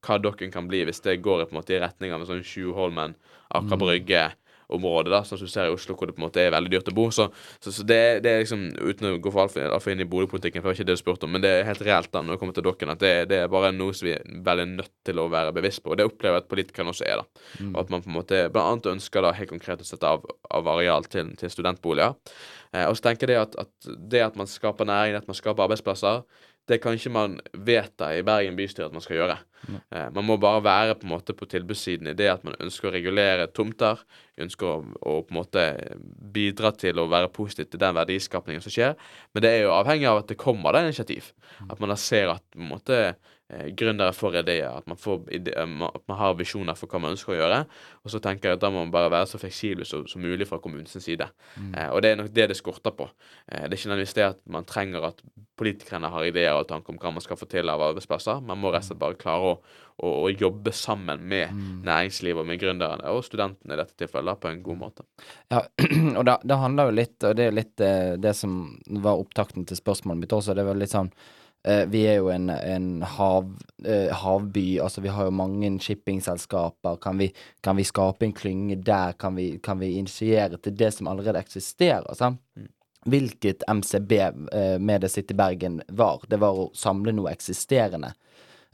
hva dokken kan bli hvis det går på en måte i retning av en sånn Tjuvholmen, Aker Brygge område, da, sånn som du ser i Oslo, hvor det på en måte er veldig dyrt å bo. Så, så, så det, det er liksom, uten å gå for altfor alt inn i boligpolitikken, for det var ikke det du spurte om, men det er helt reelt da, når det kommer til dokken, at det, det er bare noe som vi er veldig nødt til å være bevisst på. Og det opplever jeg at politikerne også er, da. Og at man på en måte blant annet ønsker da helt konkret å sette av, av areal til, til studentboliger. Eh, og så tenker jeg at, at det at man skaper næring, at man skaper arbeidsplasser, det kan ikke man vedta i Bergen bystyre at man skal gjøre. Eh, man må bare være på en måte på tilbudssiden i det at man ønsker å regulere tomter, ønsker å, å på en måte bidra til å være positiv til den verdiskapningen som skjer. Men det er jo avhengig av at det kommer da initiativ. At man da ser at på en måte gründere får ideer, at man, får ide eh, at man har visjoner for hva man ønsker å gjøre. Og så tenker jeg at da må man bare være så fleksibel som, som mulig fra kommunens side. Eh, og det er nok det det skorter på. Eh, det er ikke nødvendigvis det at man trenger at politikerne har ideer og tanker om hva man skal få til av arbeidsplasser. Man må rett og slett bare klare å, å, å jobbe sammen med næringslivet og med gründerne og studentene i dette tilfellet da, på en god måte. Ja, <clears throat> og det handler jo litt, og det er litt eh, det som var opptakten til spørsmålet mitt også, det var litt sånn eh, Vi er jo en, en hav, eh, havby, altså vi har jo mange shippingselskaper. Kan vi, kan vi skape en klynge der? Kan vi, kan vi initiere til det som allerede eksisterer? sant? Hvilket MCB eh, med det sitt i Bergen var. Det var å samle noe eksisterende.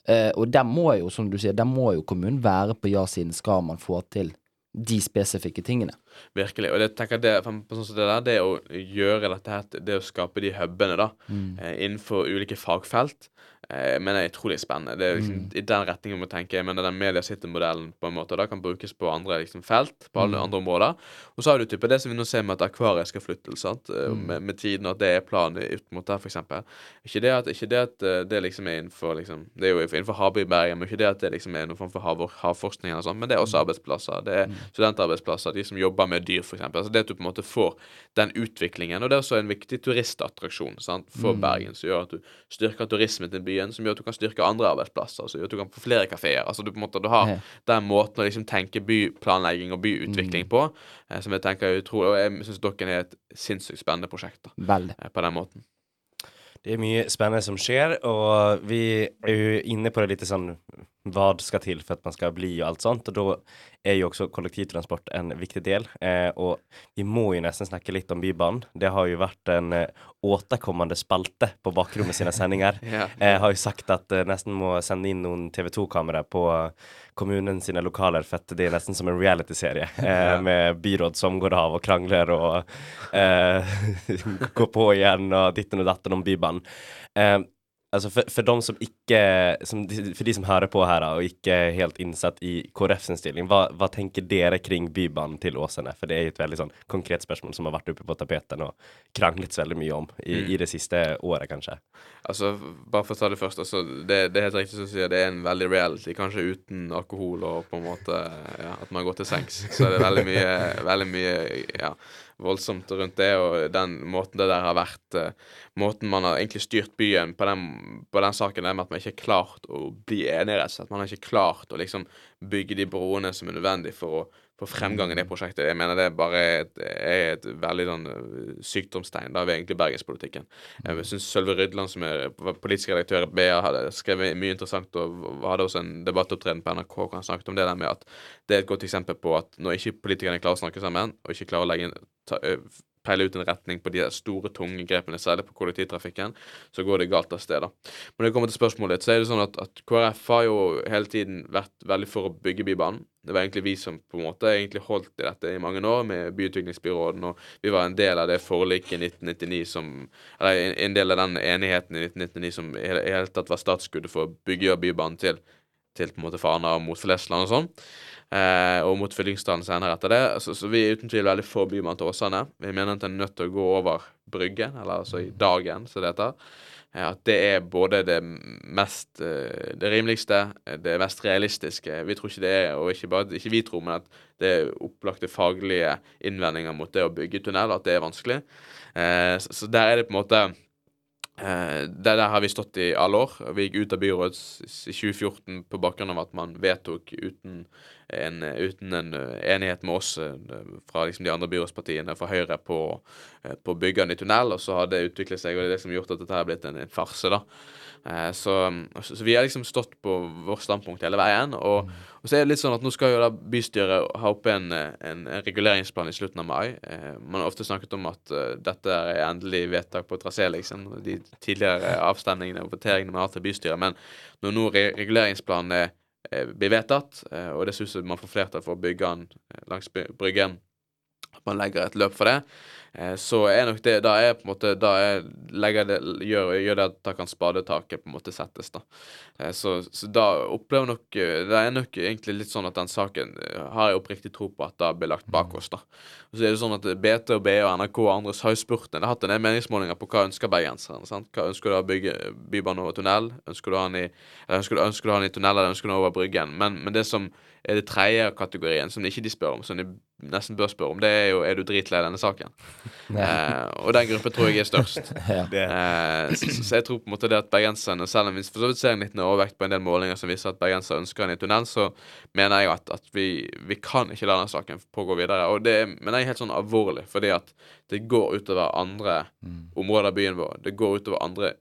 Eh, og der må jo, som du sier, der må jo kommunen være på ja-siden skal man få til de spesifikke tingene. Virkelig. Og det tenker jeg det, sånn det der, det å gjøre dette her, det å skape de hubene da, mm. innenfor ulike fagfelt, eh, mener jeg er utrolig spennende. Det er liksom i den retningen må tenke. Jeg mener den Media City-modellen på en måte da kan brukes på andre liksom, felt, på alle andre områder. Og så har du type det som vi nå ser med at akvariet skal flytte sant? Mm. Med, med tiden, og at det er planen ut mot der, eksempel. Ikke det at, ikke det, at eh, det liksom er innenfor liksom, Det er jo innenfor havbruk i Bergen, men ikke det at det liksom er noen form for hav, havforskning eller sånn, men det er også arbeidsplasser. Det er studentarbeidsplasser, de som jobber med dyr, eksempel. Altså det at du på en måte får den utviklingen. Og det er også en viktig turistattraksjon sant, for Bergen, som gjør at du styrker turismen til byen, som gjør at du kan styrke andre arbeidsplasser, som gjør at du kan få flere kafeer. Altså du på en måte du har den måten å liksom tenke byplanlegging og byutvikling på, eh, som jeg tenker er utrolig Og jeg syns dere er et sinnssykt spennende prosjekt da, eh, på den måten. Det er mye spennende som skjer, og vi er jo inne på det litt sånn hva skal til for at man skal bli og alt sånt, og da er jo også kollektivtransport en viktig del. Eh, og vi må jo nesten snakke litt om Bybanen. Det har jo vært en eh, spalte på bakrommet sine sendinger. <laughs> yeah. Jeg har jo sagt at eh, nesten må sende inn noen TV 2-kamera på eh, kommunen sine lokaler, for at det er nesten som en reality-serie, <laughs> eh, med byråd som går av og krangler og eh, <laughs> går på igjen og ditten og datten om Bybanen. Altså for, for de som ikke som, For de som hører på her og ikke er helt innsatt i KrF sin stilling, hva, hva tenker dere kring Bybanen til Åsene? For det er et veldig sånn konkret spørsmål som har vært oppe på tapeten og kranglet veldig mye om i, i det siste året, kanskje. Altså, bare for å ta det først, altså, det, det er helt riktig som du sier, det er en veldig reality, kanskje uten alkohol og på en måte ja, at man går til sengs. Så det er veldig mye, veldig mye ja, voldsomt rundt det, og den måten det der har vært eh, Måten man har egentlig styrt byen på den, på den saken der med at man ikke har klart å bli enige, rett og slett. Man har ikke klart å liksom bygge de broene som er nødvendig for å for fremgangen i det prosjektet. Jeg mener det er bare et, er et veldig sånn øh, sykdomstegn ved egentlig bergenspolitikken. Jeg syns Sølve Rydland, som er politisk redaktør i BA, hadde skrevet mye interessant og hadde også en debattopptreden på NRK hvor han snakket om det der med at det er et godt eksempel på at når ikke politikerne klarer å snakke sammen, og ikke klarer å legge inn peile ut en retning på de store, tunge grepene, særlig på kollektivtrafikken, så går det galt av sted. da. Men når det kommer til spørsmålet ditt, så er det sånn at, at KrF har jo hele tiden vært veldig for å bygge Bybanen. Det var egentlig vi som på en måte egentlig holdt i dette i mange år, med byutviklingsbyråden, og vi var en del av det forliket i 1999 som Eller en, del av den enigheten i 1999 som i hele tatt var startskuddet for å bygge Bybanen til til på en måte Fana og mot Flesland og sånn. Eh, og mot Fyllingsdalen senere etter det. Så, så vi er uten tvil veldig for Bymann til Åsane. Vi mener at en er nødt til å gå over Bryggen, eller altså i dagen, som det heter. Eh, At det er både det mest eh, det rimeligste, det mest realistiske. Vi tror ikke det er, og ikke bare ikke vi tror, men at det er opplagte faglige innvendinger mot det å bygge tunnel, at det er vanskelig. Eh, Så, så der er det på en måte Eh, det der har vi stått i alle år. Vi gikk ut av byrådet i 2014 på bakgrunn av at man vedtok uten en, uten en eh, enighet med oss eh, fra liksom de andre byrådspartiene fra Høyre på, eh, på byggene i tunnel, og så har det utviklet seg, og det er det som har gjort at dette har blitt en, en farse, da. Eh, Så, så, vi har liksom stått på vårt standpunkt hele veien. Og, og så er det litt sånn at nå skal jo da bystyret ha oppe en, en, en reguleringsplan i slutten av mai. Eh, Man har ofte snakket om at eh, dette er endelig vedtak på trasé, liksom. De tidligere avstemningene og voteringene man har til bystyret. Men når nå re reguleringsplanen blir vedtatt, og det som man får flertall for å bygge den langs Bryggen, man legger et løp for det, eh, så er nok det Da er på en måte Da er, legger det, gjør, gjør det at da kan spadetaket på en måte settes, da. Eh, Så, så da opplever nok eh, Det er nok egentlig litt sånn at den saken har jeg oppriktig tro på at da blir lagt bak oss, da. Og så er det sånn at BT og BE og NRK og andre har jo spurt Det har hatt en del meningsmålinger på hva ønsker bergenserne. sant? Hva ønsker du å bygge bybane over tunnel? Ønsker du å ha den i, ønsker du, ønsker du ha den i tunnel, eller ønsker du den over Bryggen? Men, men det som er det tredje kategorien, som de ikke de spør om, som de nesten bør spørre om, det er jo er du dritlei denne saken. <laughs> Eh, og den gruppen tror jeg er størst. <laughs> Ja. Eh, så, så jeg tror på en måte det at bergenserne, selv om vi for så vidt ser en liten overvekt på en del målinger som viser at bergensere ønsker en ny tunnel, så mener jeg at, at vi, vi kan ikke la denne saken pågå videre. Og det mener jeg er helt sånn alvorlig, fordi at det går utover andre områder av byen vår. Det går utover andre,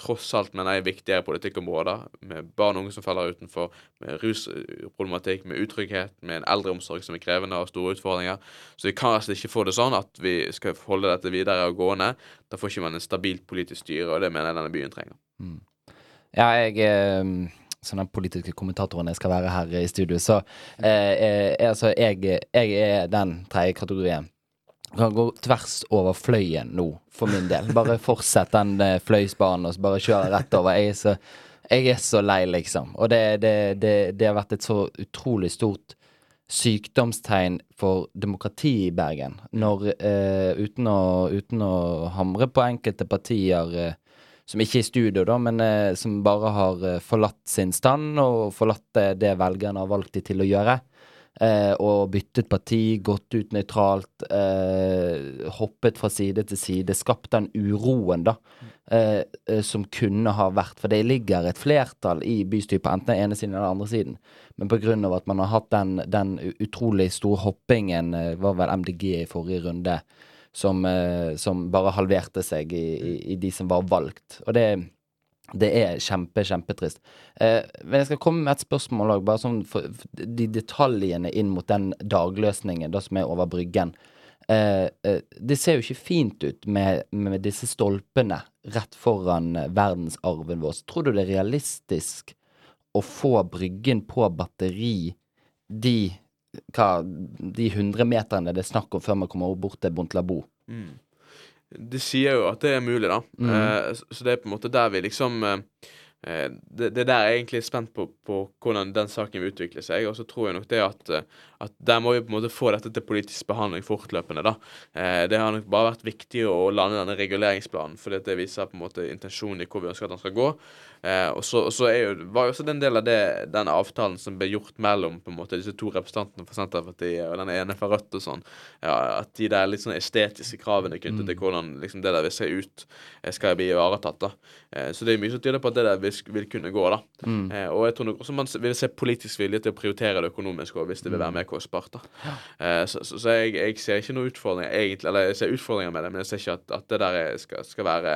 tross alt mener jeg, viktigere politikkområder, med barn og unge som faller utenfor, med rusproblematikk, med utrygghet, med en eldreomsorg som er krevende og store utfordringer. Så vi kan altså ikke få det sånn at vi skal holde dette videre og gående. Da får ikke man en stabilt politisk styre, og det mener jeg denne byen trenger. Ja, jeg eh, Som den politiske kommentatoren jeg skal være her i studio, så eh, eh, altså, jeg, jeg er den tredje kategorien. Kan gå tvers over fløyen nå, for min del. Bare fortsett den eh, fløysbanen og bare kjøre rett over. Jeg er så, jeg er så lei, liksom. Og det, det, det, det har vært et så utrolig stort sykdomstegn for demokrati i Bergen. Når, eh, uten, å, uten å hamre på enkelte partier eh, som ikke er i studio, da, men eh, som bare har eh, forlatt sin stand og forlatt eh, det velgerne har valgt de til å gjøre. Eh, og byttet parti, gått ut nøytralt, eh, hoppet fra side til side. Skapt den uroen, da, eh, eh, som kunne ha vært. For det ligger et flertall i bystyret på enten den ene siden eller den andre siden. Men av at man har hatt den, den utrolig store hoppingen, eh, var vel MDG i forrige runde, som, eh, som bare halverte seg i, i, i de som var valgt. Og det, det er kjempe, kjempetrist. Eh, men jeg skal komme med et spørsmål òg, bare sånn for, for de detaljene inn mot den dagløsningen da som er over Bryggen. Eh, eh, det ser jo ikke fint ut med, med disse stolpene rett foran eh, verdensarven vår. Tror du det er realistisk å få Bryggen på batteri de hva, de 100 meterne det er snakk om før man kommer bort til Bontlabo? Det sier jo at det er mulig, da. Mm. Eh, så, det er på en måte der vi liksom eh, eh, det, det der er jeg egentlig spent på, på hvordan den saken vil utvikle seg. Og så tror jeg nok det at, eh, at der må vi på en måte få dette til politisk behandling fortløpende. da. Eh, det har nok bare vært viktig å lande denne reguleringsplanen, fordi det viser på en måte intensjonen i hvor vi ønsker at den skal gå. Eh, og så, og så jo, var jo også den del av det, den avtalen som ble gjort mellom på en måte disse to representantene fra Senterpartiet og den ene fra Rødt og sånn, ja, at de der litt sånn estetiske kravene knyttet til hvordan liksom, det der vil se ut, eh, skal bli ivaretatt. da. Eh, så det er mye som tyder på at det der vil, vil kunne gå. da. Eh, og jeg tror nok også man vil se politisk vilje til å prioritere det økonomisk også, hvis det vil være mer kostbart. da. Eh, så så, så jeg, jeg ser ikke noen utfordringer egentlig, eller jeg ser utfordringer med det, men jeg ser ikke at, at det der er, skal, skal være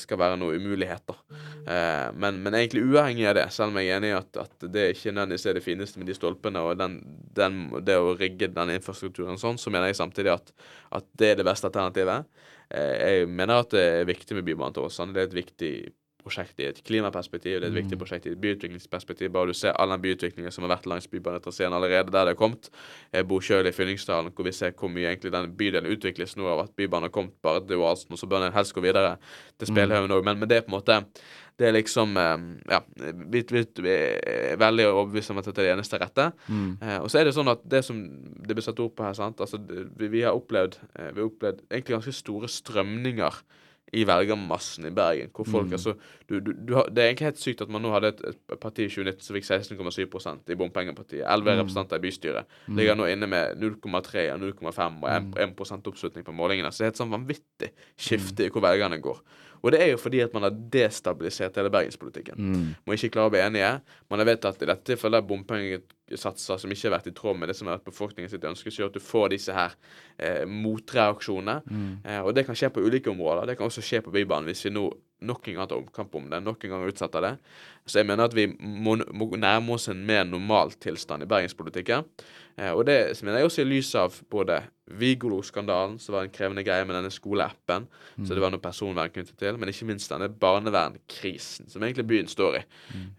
skal være noen umuligheter. Eh, men, men egentlig uavhengig av det, selv om jeg er enig i at, at det ikke nødvendigvis er det fineste med de stolpene og den, den, det å rigge den infrastrukturen sånn, så mener jeg samtidig at, at det er det beste alternativet. Eh, jeg mener at det er viktig med Bybanen til Åsane. Det er et viktig prosjekt i et klimaperspektiv, det er et viktig prosjekt i et byutviklingsperspektiv. Bare du ser all den byutviklingen som har vært langs bybanetraseen allerede der det har kommet. Jeg bor sjøl i Fyllingsdalen, hvor vi ser hvor mye egentlig den bydelen utvikles nå av at Bybanen har kommet bare til Oasen, og så bør den helst gå videre til Spelhaugen òg. Men, men det er på en måte det er liksom eh, Ja, vi, vi, vi er veldig overbevist om at dette er det eneste rette. Eh, og så er det sånn at det som det blir satt ord på her, sant Altså, vi, vi har opplevd eh, Vi har opplevd egentlig ganske store strømninger i velgermassen i Bergen. Hvor folk, altså, du, du, du Det er egentlig helt sykt at man nå hadde et, et parti i 2019 som fikk 16,7% i bompengepartiet. Elleve representanter i bystyret. Ligger nå inne med 0,3 og 0,5 og 1, 1 oppslutning på målingene. Så det er et sånn vanvittig skifte i hvor velgerne går. Og det er jo fordi at man har destabilisert hele bergenspolitikken. Mm. Må ikke klare å bli enige. Man har vedtatt i dette tilfellet bompengesatser som ikke har vært i tråd med det som har vært befolkningen sitt ønske, som gjør at du får disse her eh, motreaksjonene. Eh, og det kan skje på ulike områder. Det kan også skje på Bybanen hvis vi nå nok en gang tar omkamp om det, nok en gang utsetter det. Så jeg mener at vi må, må nærme oss en mer normal tilstand i bergenspolitikken. Eh, og det mener jeg også i lys av både Vigolo-skandalen, som var en krevende greie med denne skoleappen, så det var noe personvern knyttet til, men ikke minst denne barnevernkrisen som egentlig byen står i.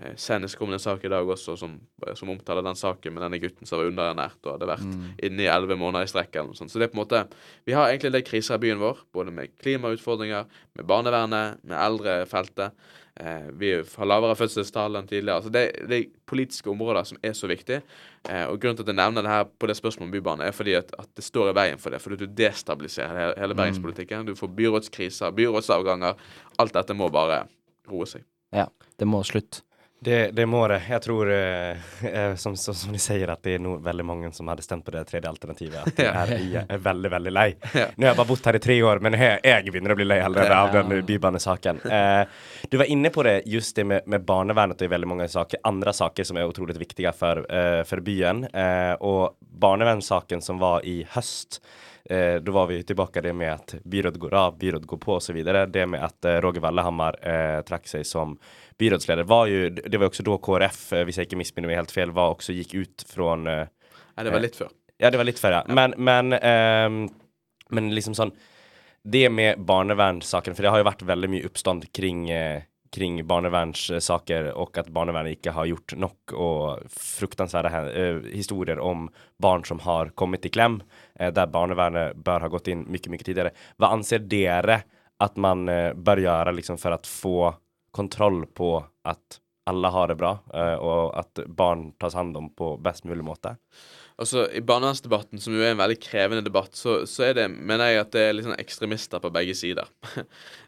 Eh, senest kom det en sak i dag også som, som omtaler den saken med denne gutten som var underernært og hadde vært inne i elleve måneder i strekk eller noe sånt. Så det er på en måte Vi har egentlig en del kriser i byen vår, både med klimautfordringer, med barnevernet, med eldrefeltet. Eh, vi har lavere fødselstall enn tidligere. Altså det, det er politiske områder som er så viktige. Eh, og grunnen til at jeg nevner det her på det spørsmålet om Bybanen, er fordi at, at det står i veien for det. Fordi du destabiliserer hele, hele bergenspolitikken. Du får byrådskriser, byrådsavganger. Alt dette må bare roe seg. Ja, det må slutt. Det, det må det. Jeg tror, eh, eh, som, som, som de sier, at det er no, veldig mange som hadde stemt på det tredje alternativet. At de er, jeg er veldig, veldig lei. <laughs> Nå har jeg bare bodd her i tre år, men jeg, jeg begynner å bli lei allerede av den bybanesaken. Eh, du var inne på det, just det med, med barnevernet og veldig mange saker, andre saker som er utrolig viktige for, eh, for byen. Eh, og barnevernssaken som var i høst. Eh, da var vi tilbake det med at byråd går av, byråd går på osv. Det med at eh, Roger Vallehammer eh, trakk seg som byrådsleder, var jo Det var jo også da KrF, eh, hvis jeg ikke misminner meg helt feil, var også gikk ut fra eh, Nei, det var litt før. Ja, det var litt før, ja. Men, men, ehm, men liksom sånn Det med barnevernssaken, for det har jo vært veldig mye oppstand kring eh, kring barnevernssaker, og at barnevernet ikke har gjort nok, og fruktansvære hen- eh, historier om barn som har kommet i klem, eh, der barnevernet bør ha gått inn mye, mye tidligere. Hva anser dere at man eh, bør gjøre liksom, for å få kontroll på at alle har det bra, og at barn tas hånd om på best mulig måte? Altså, I barnevernsdebatten, som jo er en veldig krevende debatt, så, så det, mener jeg at det er litt sånn ekstremister på begge sider. <laughs>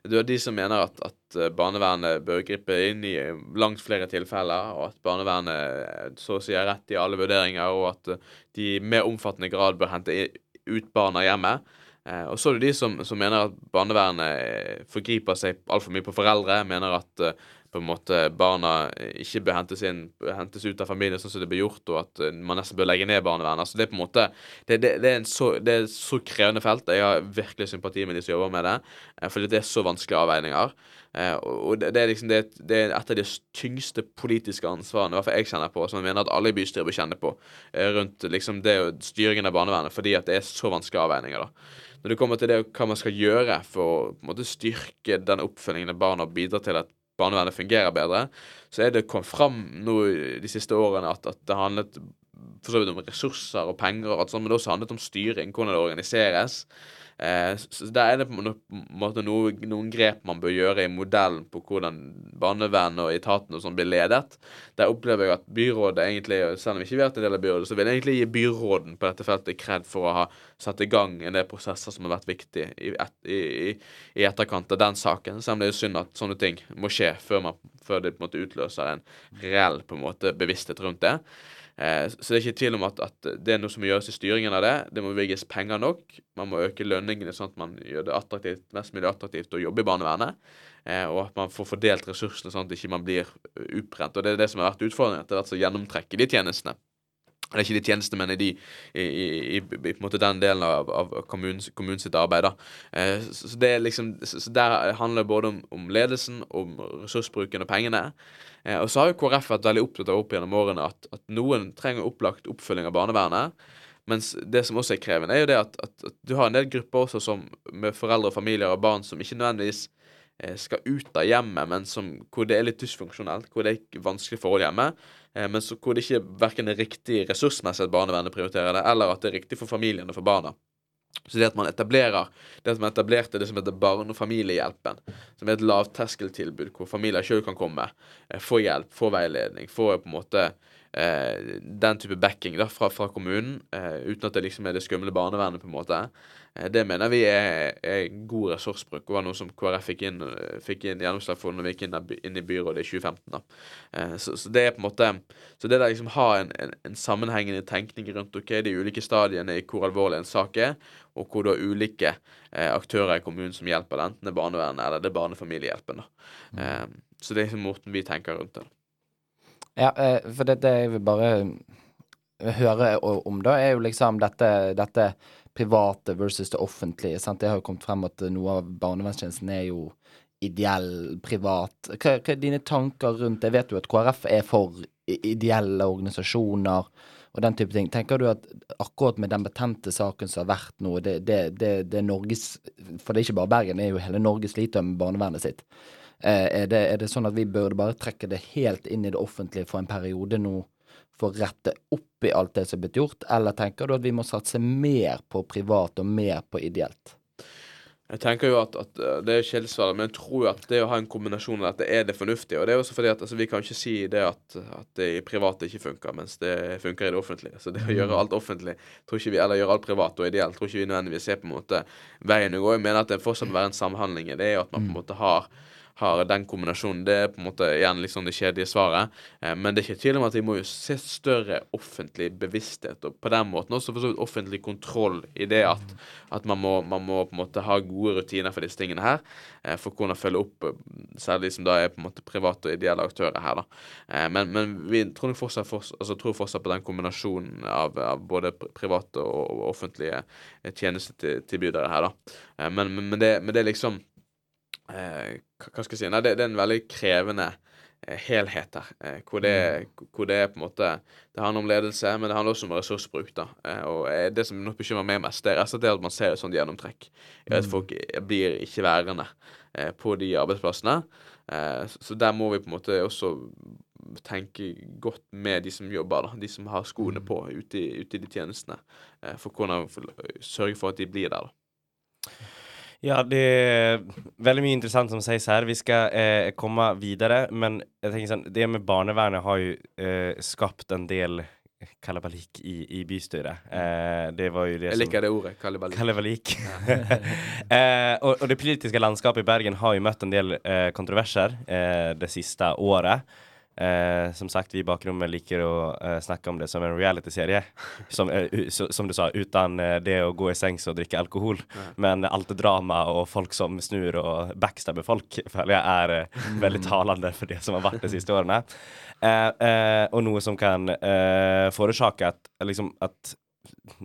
Du har de som mener at, at eh, barnevernet bør gripe inn i langt flere tilfeller, og at barnevernet eh, så å si har rett i alle vurderinger, og at eh, de i mer omfattende grad bør hente ut barna hjemme. Eh, og så er det de som, som mener at barnevernet eh, forgriper seg altfor mye på foreldre, mener at eh, på en måte barna ikke bør hentes inn, hentes ut av familien sånn som det blir gjort, og at eh, man nesten bør legge ned barnevernet. Altså det er på en måte det, det, det, er så, det er så krevende felt. Jeg har virkelig sympati med de som jobber med det, eh, fordi det er så vanskelige avveininger. Eh, og det, er liksom det, det er et av de tyngste politiske ansvarene i hvert fall jeg kjenner på, som jeg mener at alle i bystyret bør kjenne på, rundt liksom det styringen av barnevernet, fordi at det er så vanskelige avveininger. da. Når det kommer til det hva man skal gjøre for å på en måte, styrke den oppfølgingen av barna og bidra til at barnevernet fungerer bedre, så er det kommet fram nå de siste årene at, at det handlet for så vidt om ressurser og penger, og alt sånt, men det også handlet om styring, hvordan det organiseres. Eh, så der er det på en måte noe, noen grep man bør gjøre i modellen på hvordan barnevernet og etaten og sånn blir ledet. Der opplever jeg at byrådet egentlig, selv om vi ikke har vært en del av byrådet, så vil jeg egentlig gi byråden på dette feltet kred for å ha satt i gang en del prosesser som har vært viktige i, et, i, i etterkant av den saken. Selv om det er synd at sånne ting må skje før, man, før det på en måte utløser en reell på en måte bevissthet rundt det. Eh, så det er ikke tvil om at, at det er noe som må gjøres i styringen av det. Det må bevilges penger nok. Man må øke lønningene sånn at man gjør det attraktivt, mest mulig attraktivt å jobbe i barnevernet. Eh, og at man får fordelt ressursene sånn at ikke man ikke blir utbrent. Og det er det som har vært utfordringen. At det har vært så gjennomtrekk i de tjenestene. Det er ikke de tjenestene, men i, de, i, i, i, den delen av, av kommunens, kommunens arbeid. Eh, så, så liksom, så Der handler det både om, om ledelsen, om ressursbruken og pengene. Eh, og så har jo KrF vært veldig opptatt av opp gjennom årene at, at noen trenger opplagt oppfølging av barnevernet. Mens det som også er krevende, er jo det at, at, at du har en del grupper også som med foreldre, familier og barn som ikke nødvendigvis eh, skal ut av hjemmet, men som, hvor det er litt dysfunksjonelt, hvor det er vanskelige forhold hjemme. Eh, men så, hvor det ikke verken er riktig ressursmessig at barnevernet prioriterer det, eller at det er riktig for familien og for barna. Så det at man etablerer Det at man etablerte det som heter Barne- og familiehjelpen, som er et lavterskeltilbud hvor familier sjøl kan komme, eh, få hjelp, få veiledning, få på en måte eh, den type backing da, fra, fra kommunen, eh, uten at det liksom er det skumle barnevernet, på en måte. Eh, Det mener vi er, er god ressursbruk, og var noe som KrF fikk inn, fikk inn gjennomslag for når vi gikk inn, inn i byrådet i 2015. da. Eh, Så, så det er på en måte Så det der liksom ha en, en, en sammenhengende tenkning rundt ok, de ulike stadiene i hvor alvorlig en sak er, og hvor du har ulike eh, aktører i kommunen som hjelper enten det er barnevernet eller det er barnefamiliehjelpen. da. Eh, Så det er liksom måten vi tenker rundt det. Ja, eh, for det, det jeg vil bare høre om, da, er jo liksom dette, dette private versus det offentlige. Sant? Det har jo kommet frem at noe av barnevernstjenesten er jo ideell, privat. Hva, hva er dine tanker rundt det? Vet jo at KrF er for ideelle organisasjoner og den type ting. Tenker du at akkurat med den betente saken som har vært nå, det, det, det, det er Norges For det er ikke bare Bergen, det er jo hele Norge sliter med barnevernet sitt. Eh, er, det, er det sånn at vi burde bare trekke det helt inn i det offentlige for en periode nå, for å rette opp i alt det som er blitt gjort, eller tenker du at vi må satse mer på privat og mer på ideelt? Jeg tenker jo at, at uh, Det er kjedesvaret, men jeg tror at det å ha en kombinasjon av dette er det fornuftige. Og det er også fordi at altså, Vi kan ikke si det at, at det i private ikke funker, mens det funker i det offentlige. Så det å gjøre alt offentlig, tror ikke vi, eller gjøre alt privat og ideelt, tror ikke vi nødvendigvis er på en måte veien å gå. Jeg mener at det fortsatt må være en samhandling i det, og at man på en måte har har den kombinasjonen. Det er på en måte igjen liksom det kjedelige svaret. Eh, men det er ikke tvil om at vi må jo se større offentlig bevissthet, og på den måten også for så vidt offentlig kontroll i det at, at man, må, man må på en måte ha gode rutiner for disse tingene her, eh, for kunne følge opp eh, særlig som da er på en måte private og ideelle aktører her, da. Men, men vi tror fortsatt, altså, tror fortsatt på den kombinasjonen av, av både private og, offentlige tjenestetilbydere her, da. Men, men, men, det, men det er liksom eh, hva skal jeg si Nei, det, det er en veldig krevende eh, helhet her. Eh, hvor, det, hvor det er på en måte Det handler om ledelse, men det handler også om ressursbruk. da. Eh, og Det som nok bekymrer meg mest, det er rett og slett at man ser et sånt gjennomtrekk. At folk eh, blir ikke værende på de arbeidsplassene. Eh, så, der må vi på en måte også tenke godt med de som jobber, da. De som har skoene på ute i, ute i de tjenestene. For kunne sørge for at de blir der. da. Ja, det er veldig mye interessant som sies her. Vi skal eh, komme videre, men jeg tenker sånn, det med barnevernet har jo eh, skapt en del kalabalik i, i bystyret. Eh, det var jo det Jeg liker det ordet. Kalibalik. Kalabalik. <laughs> <laughs> eh, og, og det politiske landskapet i Bergen har jo møtt en del eh, kontroverser eh, det siste året. Eh, som sagt, vi i bakrommet liker å eh, snakke om det som en realityserie. <laughs> Som, eh, som du sa, uten eh, det å gå i sengs og drikke alkohol. Men alt det drama og folk som snur og backstabber folk, <laughs> føler jeg er eh, veldig talende for det som har vært de siste årene. Eh, og noe som kan forårsake at, liksom, at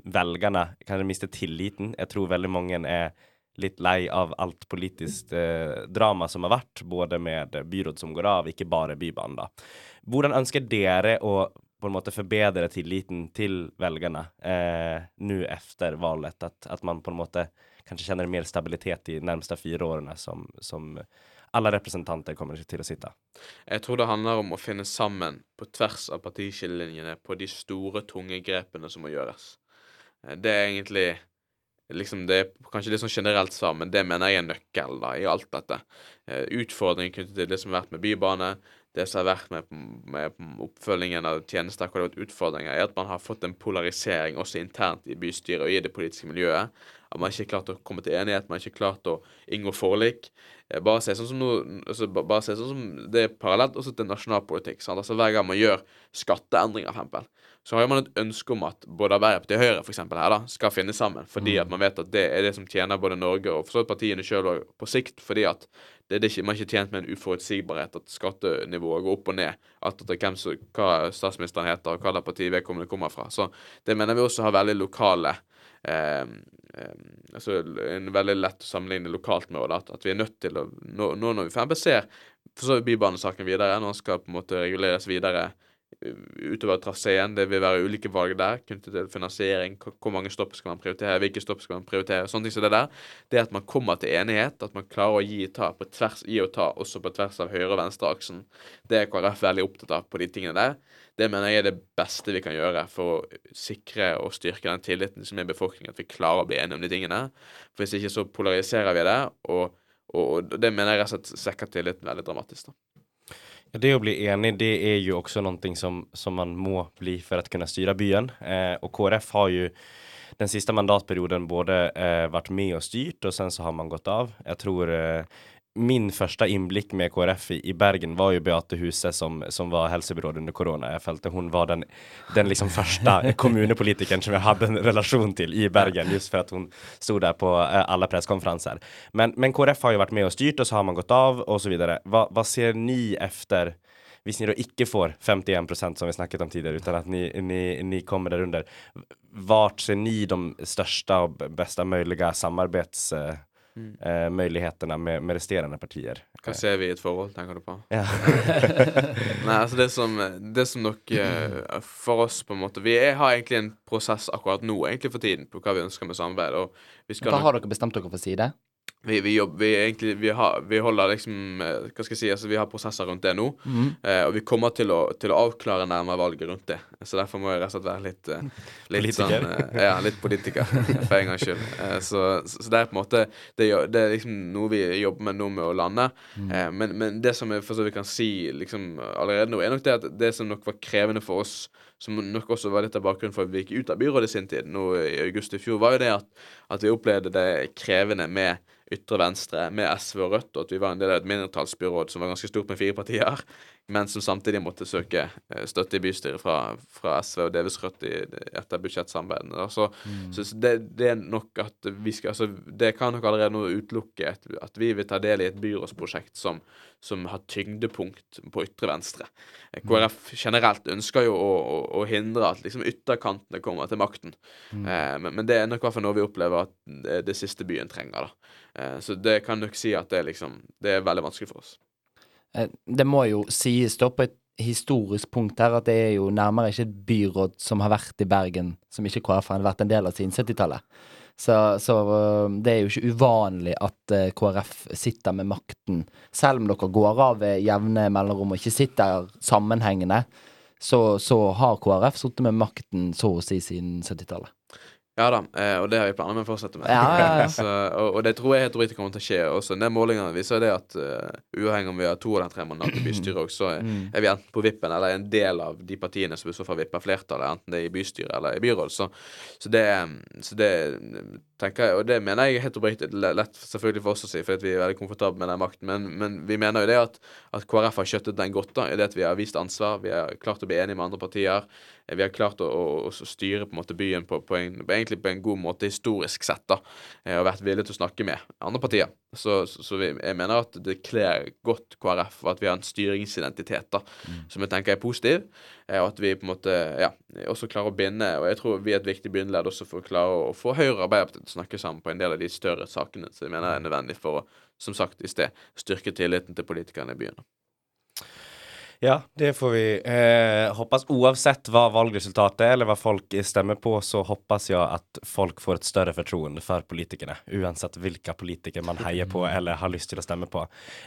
velgerne kan miste tilliten. Jeg tror veldig mange er litt lei av alt politisk eh, drama som har vært, både med byråd som går av, ikke bare Bybanen. da. Hvordan ønsker dere å på en måte forbedre tilliten til velgerne eh, nå etter valget? At, at man på en måte kanskje kjenner mer stabilitet de nærmeste fire årene som, som alle representanter kommer til å sitte? Jeg tror det handler om å finne sammen på tvers av partiskillelinjene på de store, tunge grepene som må gjøres. Eh, Det er egentlig liksom Det er kanskje litt sånn generelt svar, men det mener jeg er nøkkel da, i alt dette. Eh, Utfordringen knyttet til det som har vært med bybane, det som har vært med, med oppfølgingen av tjenester hvor det har vært utfordringer, er at man har fått en polarisering også internt i bystyret og i det politiske miljøet. At man ikke har klart å komme til enighet, man har ikke klart å inngå forlik. Eh, Bare se sånn som noe, altså, bare se sånn som Det er parallelt også til nasjonalpolitikk. Sant? Altså Hver gang man gjør skatteendringer, for eksempel, så har man et ønske om at både Arbeiderpartiet og Høyre for eksempel, her da, skal finne sammen. Fordi at man vet at det er det som tjener både Norge og partiene sjøl på sikt. Fordi at det det ikke, man er ikke tjent med en uforutsigbarhet, at skattenivået går opp og ned. Alt etter hvem som, hva statsministeren heter, og hva det partiet vedkommende kommer fra. Så det mener vi også har veldig lokale eh, eh, altså en veldig lett å sammenligne lokalt med, at, at vi er nødt til å Nå, nå når vi for ser for så vidt Bybanesaken videre, når den skal på en måte reguleres videre utover traseen, det vil være ulike valg der knyttet til finansiering, hvor mange stopp skal man prioritere, hvilke stopp skal man prioritere, sånne ting som det der. Det at man kommer til enighet, at man klarer å gi ta på tvers, gi og ta også på tvers av høyre- og venstreaksen, det er KrF veldig opptatt av på de tingene der. Det mener jeg er det beste vi kan gjøre for å sikre og styrke den tilliten som er i befolkningen, at vi klarer å bli enige om de tingene. For hvis ikke så polariserer vi det, og, og, og det mener jeg rett og slett svekker tilliten veldig dramatisk. da. Det å bli enig, det er jo også noe som, som man må bli for å kunne styre byen. Eh, og KrF har jo den siste mandatperioden både eh, vært med og styrt og sen så har man gått av. Jeg tror eh, min första inblick med KrF i, i Bergen var ju Beate Huse som, som var hälsobyråd under corona. Jag följde hon var den, den liksom första <laughs> kommunpolitikern som jag hade en relation till i Bergen just för att hon stod där på alle alla presskonferenser. Men, men KrF har ju varit med och styrt och så har man gått av och så vidare. Va, vad ser ni efter hvis ni da ikke får 51 procent som vi snakket om tidligere, utan at ni, ni, ni kommer der under. Vart ser ni de største og beste mulige samarbeids... b- bästa möjliga samarbetsmöjligheterna med, med resterende partier? Hva ser vi i et forhold, tenker du på? Ja. <laughs> Nei, altså det som, det som nok eh, for oss på en måte Vi er, har egentlig en prosess akkurat nå, egentlig for tiden, på hva vi ønsker med samarbeid. Og vi skal Hva nok har dere bestemt dere for side? Vi, vi jobber, vi, egentlig, vi, har, vi holder liksom eh, Hva skal jeg si, altså vi har prosesser rundt det nå. Eh, og vi kommer til å, til å avklare nærmere valget rundt det. Så derfor må jeg rett og slett være litt, eh, litt Politiker. sånn eh, Ja, litt politiker, <laughs> for en gangs skyld. Eh, så, så, det er på en måte Det, det er liksom noe vi jobber med nå med å lande. Eh, men, men det som jeg for så vidt kan si liksom allerede nå, er nok det at det som nok var krevende for oss, som nok også var litt av bakgrunnen for at vi gikk ut av byrådet i sin tid, nå i august i fjor, var jo det at, at vi opplevde det krevende med ytre venstre, med SV og Rødt, og at vi var en del av et mindretallsbyråd som var ganske stort med fire partier, men som samtidig måtte søke eh, støtte i bystyret fra, fra SV og DVS-Rødt i, etter budsjettsamarbeidene. Så, mm. så det, det er nok at vi skal altså, Det kan nok allerede nå utelukke at, at vi vil ta del i et byrådsprosjekt som, som har tyngdepunkt på ytre venstre. Eh, KrF generelt ønsker jo å, å, å hindre at liksom ytterkantene kommer til makten. Eh, men, men det er nok hvert noe vi opplever at det, det siste byen trenger. da. Eh, så det kan nok si at det liksom Det er veldig vanskelig for oss. Eh, Det må jo sies da på et historisk punkt her at det er jo nærmere ikke et byråd som har vært i Bergen, som ikke KrF har vært en del av siden 70-tallet. Så, så øh, det er jo ikke uvanlig at øh, KrF sitter med makten. Selv om dere går av ved jevne mellomrom og ikke sitter sammenhengende, så, så har KrF sittet med makten så å si siden 70-tallet. Ja da, eh, og det har vi planer med å fortsette med. Ja, ja, ja. <laughs> så, og, og det tror jeg helt riktig kommer til å skje også. Den Målingene viser det at uh, uavhengig om vi har to eller tre mandater i bystyret også, så er, Mm. er vi enten på vippen eller en del av de partiene som i så fall vipper flertallet, enten det er i bystyret eller i byråd. Så, så, det, så det tenker jeg, og det mener jeg helt oppriktig lett selvfølgelig for oss å si, fordi vi er veldig komfortable med den makten, men, men vi mener jo det at, at KrF har kjøttet den godt, da, i det at vi har vist ansvar, vi har klart å bli enige med andre partier. Vi har klart å, å, å styre på en måte byen på, på en, egentlig på en god måte historisk sett, da. eh, Og vært villige til å snakke med andre partier. Så, så, så vi, jeg mener at det kler godt KrF og at vi har en styringsidentitet da, som jeg tenker er positiv. eh, Og at vi på en måte ja, også klarer å binde Og jeg tror vi er et viktig bindeledd også for å klare å få Høyre og Arbeiderpartiet til å snakke sammen på en del av de større sakene som jeg mener er nødvendig for å, som sagt i sted, styrke tilliten til politikerne i byen. Ja, det får vi eh, hoppas. Oavsett hva valgresultatet er, eller hva folk stemmer på så hoppas jeg at folk får et større fortroende for politikerne. Uansett hvilke politiker man heier på eller har lyst til å stemme på.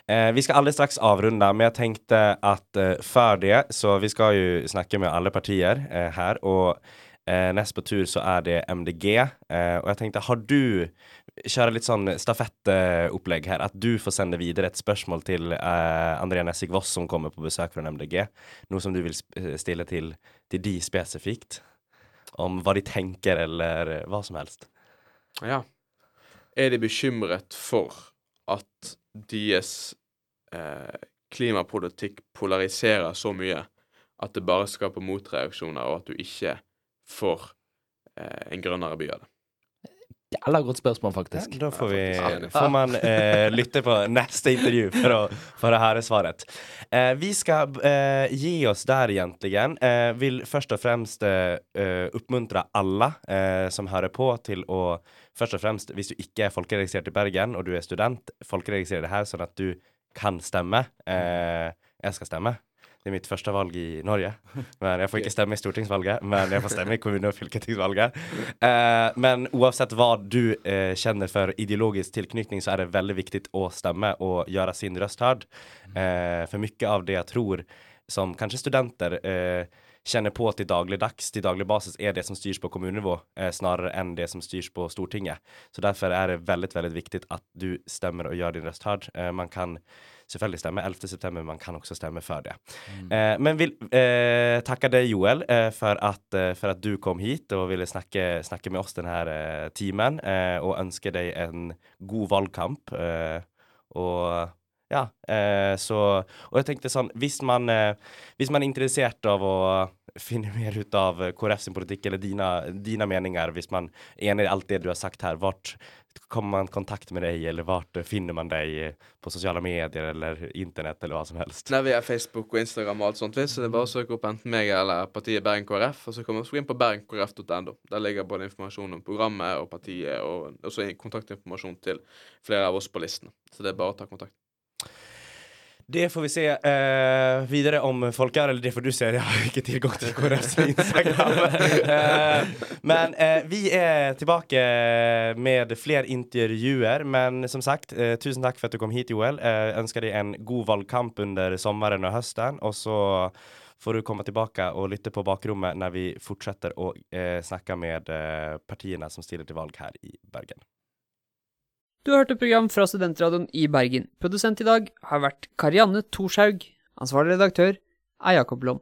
Eh, vi skal alldeles straks avrunda, men jeg tenkte at eh, før det så vi skal jo snakke med alle partier eh, her. og eh, nest på tur så er det MDG eh, og jeg tenkte, har du köra litt sånn stafettopplegg her. At du får sende videre et spørsmål til uh, Andrea Nessig Voss, som kommer på besøk fra MDG. Noe som du vil eh, stille til, til de spesifikt. Om hva de tenker, eller eh, hva som helst. Ja. Er de bekymret for at deres eh, klimapolitikk polariserer så mye at det bare skaper motreaksjoner, og at du ikke får eh, en grønnere by av det? Jævla godt spørsmål, faktisk. Da får, vi, Ja, får man eh, lytte på neste intervju for å, for å høre svaret. Eh, vi skal eh, gi oss der, egentlig. Eh, vil først og fremst eh, eh, oppmuntre alle eh, som hører på, til å først og fremst, hvis du ikke er folkeregistrert i Bergen og du er student, folkeregistrere det her, sånn at du kan stemme. Eh, jeg skal stemme. Det er mitt første valg i Norge. <laughs> Men Jeg får ikke stemme i stortingsvalget, men jeg får stemme i kommune- og fylkestingsvalget. Eh, men uansett hva du eh, kjenner for ideologisk tilknytning, så er det veldig viktig å stemme og gjøre sin røst hørt. Eh, for mye av det jeg tror som kanskje studenter eh, kjenner på til dagligdags, til daglig basis, er det som styrs på kommunenivå, eh, snarere enn det som styrs på Stortinget. Så derfor er det veldig, veldig viktig at du stemmer og gjør din røst hard. Eh, man kan selvfølgelig stemme 11. september, man kan også stemme før det. Eh, men vil eh, takke deg, Joel, eh, for, at, eh, for at du kom hit og ville snakke, snakke med oss denne eh, timen, eh, og ønske deg en god valgkamp. eh, og ja, eh, så Og jeg tenkte sånn, hvis man, eh, hvis man er interessert av å finne <laughs> mer ut av KrF sin politikk, eller dine, dine meninger, hvis man er enig i alt det du har sagt her, vart kommer man i kontakt med deg, eller vart finner man deg på sosiale medier eller internett, eller hva som helst? Nei, vi har Facebook og Instagram og alt sånt, så det er bare å søke opp enten meg eller partiet Bergen KrF, og så kan man også inn på bergenkrf.no. Der ligger både informasjon om programmet og partiet, og også kontaktinformasjon til flere av oss på listen. Så det er bare å ta kontakt. Det får vi se eh, videre om folk er, eller det får du se. Jeg har ikke tilgang til KrFs Instagram. <laughs> eh, men eh, vi er tilbake med flere intervjuer. Men som sagt, eh, tusen takk for at du kom hit, Joel. Eh, ønsker deg en god valgkamp under sommeren og høsten. Og så får du komme tilbake og lytte på bakrommet når vi fortsetter å eh, snakke med partiene som stiller til valg her i Bergen. Du har hørt et program fra Studentradioen i Bergen. Produsent i dag har vært Karianne Thorshaug. Ansvarlig redaktør er Jakob Lom.